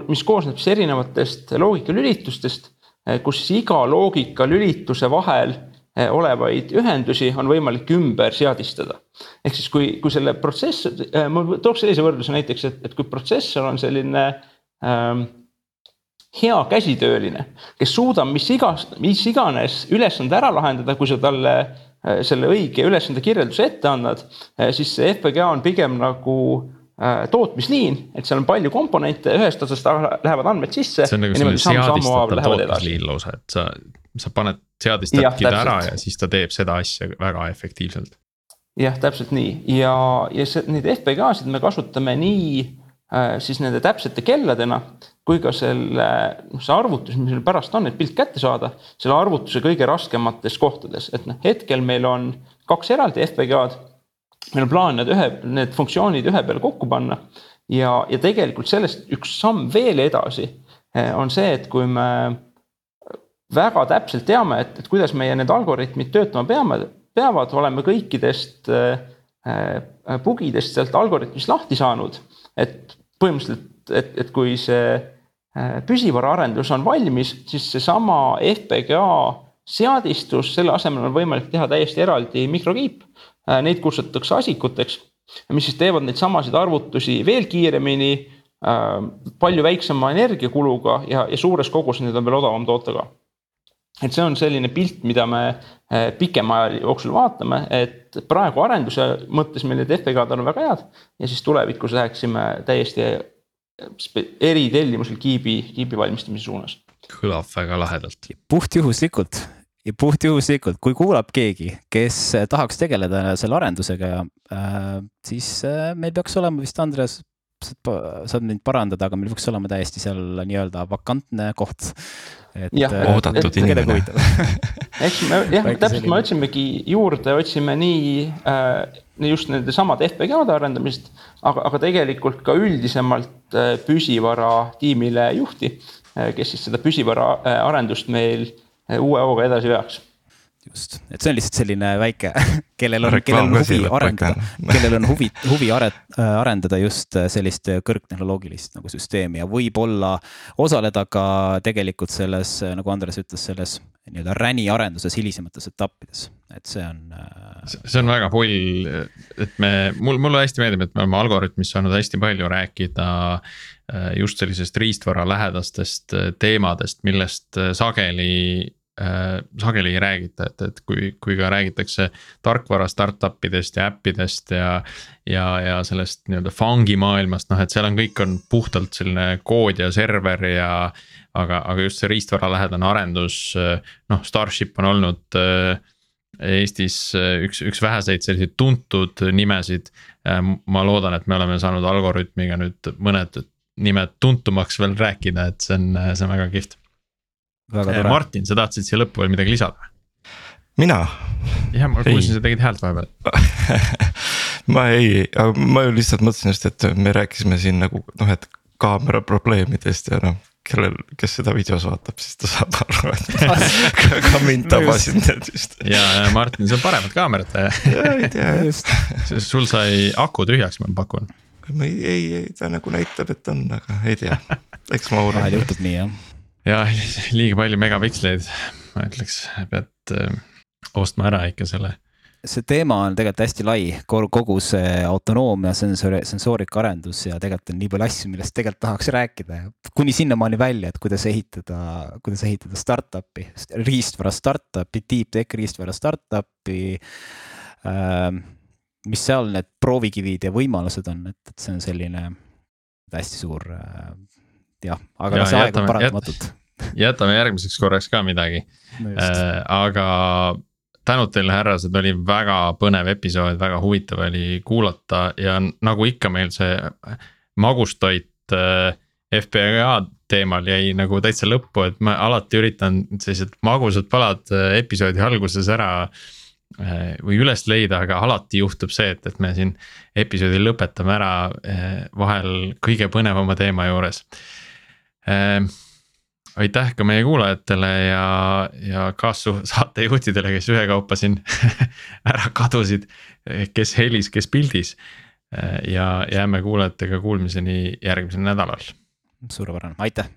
mis koosneb siis erinevatest loogikalülitustest, kus iga loogikalülituse vahel olevaid ühendusi on võimalik ümber seadistada. ehk siis, kui, kui selle protsess, eh, ma tooks sellise võrdluse näiteks, et, et kui protsessor on selline ähm, hea käsitööline, kes suudab mis igas, mis iganes ülesande ära lahendada, kui sa talle äh, selle õige ülesande kirjelduse ette annad äh,, siis see FPGA on pigem nagu äh, tootmisliin, et seal on palju komponente, ühest otsast lähevad andmed sisse. see on nagu selline seadistatav tootmisliin lausa, et sa, sa paned seadistabki ta ära ja siis ta teeb seda asja väga efektiivselt. jah, täpselt nii ja, ja see, neid FPGA-sid me kasutame nii äh, siis nende täpsete kelladena kui ka selle, noh see arvutus, mis meil pärast on, et pilt kätte saada, selle arvutuse kõige raskemates kohtades, et noh, hetkel meil on kaks eraldi FPGA-d. meil on plaan need ühe, need funktsioonid ühe peale kokku panna ja, ja tegelikult sellest üks samm veel edasi eh, on see, et kui me väga täpselt teame, et, et kuidas meie need algoritmid töötama peame, peavad, oleme kõikidest äh, bugidest sealt algoritmist lahti saanud. et põhimõtteliselt, et, et kui see äh, püsivaraarendus on valmis, siis seesama FPGA seadistus, selle asemel on võimalik teha täiesti eraldi mikrokiip. Neid kutsutakse asikuteks, mis siis teevad neid samasid arvutusi veel kiiremini, palju väiksema energiakuluga ja, ja suures koguses neid on veel odavam toota ka et see on selline pilt, mida me eh, pikema aja jooksul vaatame, et praegu arenduse mõttes meil need FPK-d on väga head ja siis tulevikus läheksime täiesti eritellimusel kiibi, kiibi valmistamise suunas. kõlab väga lahedalt. puhtjuhuslikult ja puhtjuhuslikult, kui kuulab keegi, kes tahaks tegeleda selle arendusega äh,, siis äh, meil peaks olema vist Andres saad mind parandada, aga meil peaks olema täiesti seal nii-öelda vakantne koht. jah, äh, oodatud inimene. *laughs* eks me jah, täpselt me otsimegi juurde, otsime nii äh, just nende samade FPGA-de arendamist, aga, aga tegelikult ka üldisemalt äh, püsivara tiimile juhti äh,, kes siis seda püsivara äh, arendust meil äh, uue hooga edasi veaks just, et see on lihtsalt selline väike, *laughs* kellel on, kellel on huvi arendada, *laughs* kellel on huvi, huvi are, arendada just sellist kõrgtehnoloogilist nagu süsteemi ja võib-olla osaleda ka tegelikult selles, nagu Andres ütles, selles nii-öelda räni arenduses hilisemates etappides, et see on. Äh, see on väga pull, et me, mul, mulle hästi meeldib, et me oleme Algorütmis saanud hästi palju rääkida äh, just sellisest riistvara lähedastest äh, teemadest, millest sageli äh, sageli ei räägita, et, et kui, kui ka räägitakse tarkvara startup idest ja äppidest ja. ja, ja sellest nii-öelda fungi maailmast, noh, et seal on, kõik on puhtalt selline kood ja server ja. aga, aga just see riistvaralähedane arendus, noh, Starship on olnud äh, Eestis äh, üks, üks väheseid selliseid tuntud nimesid. Äh, ma loodan, et me oleme saanud Algorütmiga nüüd mõned nimed tuntumaks veel rääkida, et see on, see on väga kihvt Martin, sa tahtsid siia lõppu veel midagi lisada? mina? jah, ma kuulsin, sa tegid häält vahepeal *laughs* ma ei, ma ju lihtsalt mõtlesin just, et me rääkisime siin nagu noh, et kaamera probleemidest ja noh kellel, kes seda videos vaatab, siis ta saab aru, et *laughs* ka mind tabasid need just. ja, ja Martin, sul on paremad kaamerad. *laughs* ei tea. sul sai aku tühjaks, ma pakun. ei, ei, ei ta nagu näitab, et on, aga ei tea, eks ma uurin. vahel juhtub nii jah ja liiga palju megapiksleid, ma ütleks, pead äh, ostma ära ikka selle. see teema on tegelikult hästi lai, kogu see autonoomia, sensori, sensoorika arendus ja tegelikult on nii palju asju, millest tegelikult tahaks rääkida. kuni sinnamaani välja, et kuidas ehitada, kuidas ehitada startup'i, riistvara startup'i, deep tech riistvara startup'i ähm, mis seal need proovikivid ja võimalused on, et, et see on selline hästi suur äh, jah, aga ja, noh, see aeg on paratamatult. *laughs* jätame järgmiseks korraks ka midagi no. Äh, aga tänud teile, härrased, oli väga põnev episood, väga huvitav oli kuulata ja nagu ikka meil see magustoit äh, FPGA teemal jäi nagu täitsa lõppu, et ma alati üritan sellised magusad palad äh, episoodi alguses ära äh, või üles leida, aga alati juhtub see, et, et me siin episoodi lõpetame ära äh, vahel kõige põnevama teema juures aitäh ka meie kuulajatele ja, ja kaassaatejuhtidele, kes ühekaupa siin *laughs* ära kadusid, kes helis, kes pildis. Ehm, ja jääme kuulajatega kuulmiseni järgmisel nädalal. suurepärane, aitäh.